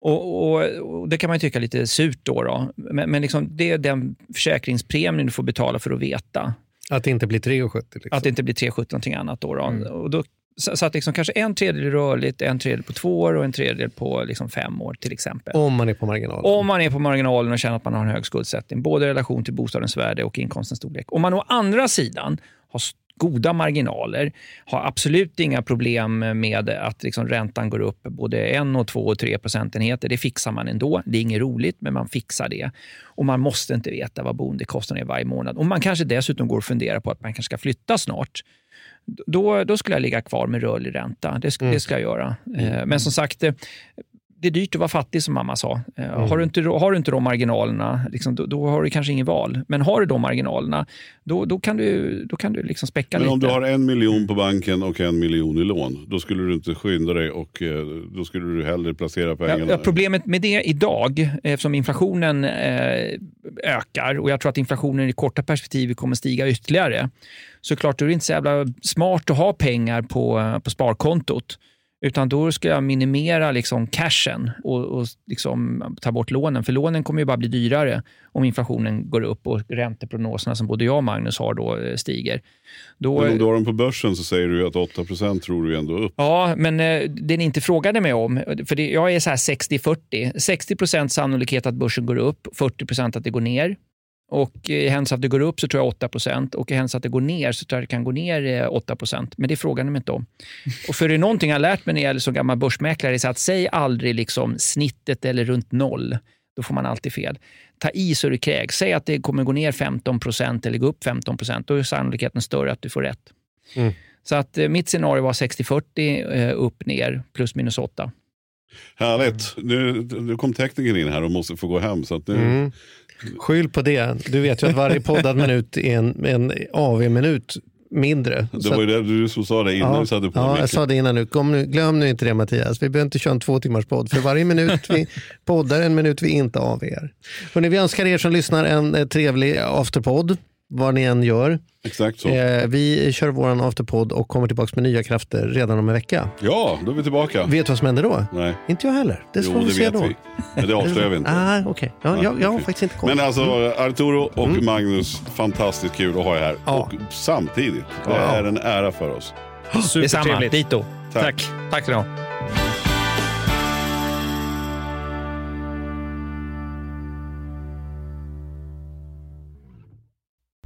Och, och, och Det kan man ju tycka är lite surt då. då. Men, men liksom, det är den försäkringspremien du får betala för att veta. Att det inte blir 3,70. Liksom. Att det inte blir 3,70 någonting annat. Då, då. Mm. Och då så, så att liksom kanske en tredjedel rörligt, en tredjedel på två år och en tredjedel på liksom fem år till exempel. Om man är på marginalen. Om man är på marginalen och känner att man har en hög skuldsättning, både i relation till bostadens värde och inkomstens storlek. Om man å andra sidan har, goda marginaler, har absolut inga problem med att liksom räntan går upp både en, och två och tre procentenheter. Det fixar man ändå. Det är inget roligt, men man fixar det. Och Man måste inte veta vad boendekostnaden är varje månad. Och Man kanske dessutom går och funderar på att man kanske ska flytta snart. Då, då skulle jag ligga kvar med rörlig ränta. Det, sk- Mm. det ska jag göra. Eh, Men som sagt, eh, det är dyrt att vara fattig som mamma sa. Eh, Mm. Har, du inte, har du inte de marginalerna, liksom, då, då har du kanske ingen val. Men har du de marginalerna, då, då kan du, då kan du liksom späcka Men lite. om du har en miljon på banken och en miljon i lån, då skulle du inte skynda dig och eh, då skulle du hellre placera pengarna. Ja, problemet med det idag, eftersom inflationen eh, ökar och jag tror att inflationen i korta perspektiv kommer stiga ytterligare, så klart då är det inte så jävla smart att ha pengar på, på sparkontot. Utan då ska jag minimera liksom cashen och, och liksom ta bort lånen. För lånen kommer ju bara bli dyrare om inflationen går upp och ränteprognoserna som både jag och Magnus har då eh, stiger. Då, Men om du har dem på börsen så säger du att 8% tror du ändå upp. Ja, men eh, det ni inte frågade mig om, för det, jag är så här 60-40. 60 procent sannolikhet att börsen går upp, 40 procent att det går ner. Och i händelse att det går upp så tror jag 8 procent och i händelse att det går ner så tror jag det kan gå ner eh, 8 procent. Men det frågar ni mig inte om. Och för det är någonting jag har lärt mig när jag är som gammal börsmäklare, är så att säg aldrig liksom snittet eller runt noll. Då får man alltid fel. Ta i så det kräks. Säg att det kommer gå ner 15 procent eller gå upp 15 procent. Då är sannolikheten större att du får rätt. Mm. Så att eh, mitt scenario var 60-40, eh, upp, ner, plus minus 8. Härligt. Nu, nu kom tekniken in här och måste få gå hem. Så att nu, Mm. Skyll på det. Du vet ju att varje poddad minut är en, en AV-minut mindre. Det var ju det du som sa det innan ja, du satte på ja, jag sa det innan nu. Kom nu. Glöm nu inte det Mattias. Vi behöver inte köra en två timmars podd. För varje minut vi poddar, en minut vi inte AVar. Hörrni, vi önskar er som lyssnar en eh, trevlig afterpodd. Vad ni än gör. Exakt så. Eh, vi kör våran afterpodd och kommer tillbaka med nya krafter redan om en vecka. Ja, då är vi tillbaka. Vet du vad som händer då? Nej. Inte jag heller. Det får jo, vi det se vet då. vi. Men det avslöjar vi inte. *laughs* Ah, okej. Ja, jag, jag har faktiskt inte koll. Men alltså Mm. Arturo och Magnus, fantastiskt kul att ha er här. Och samtidigt, det Ja. är en ära för oss. Detsamma. Supertrevligt. Dito. Tack. Tack ska du ha.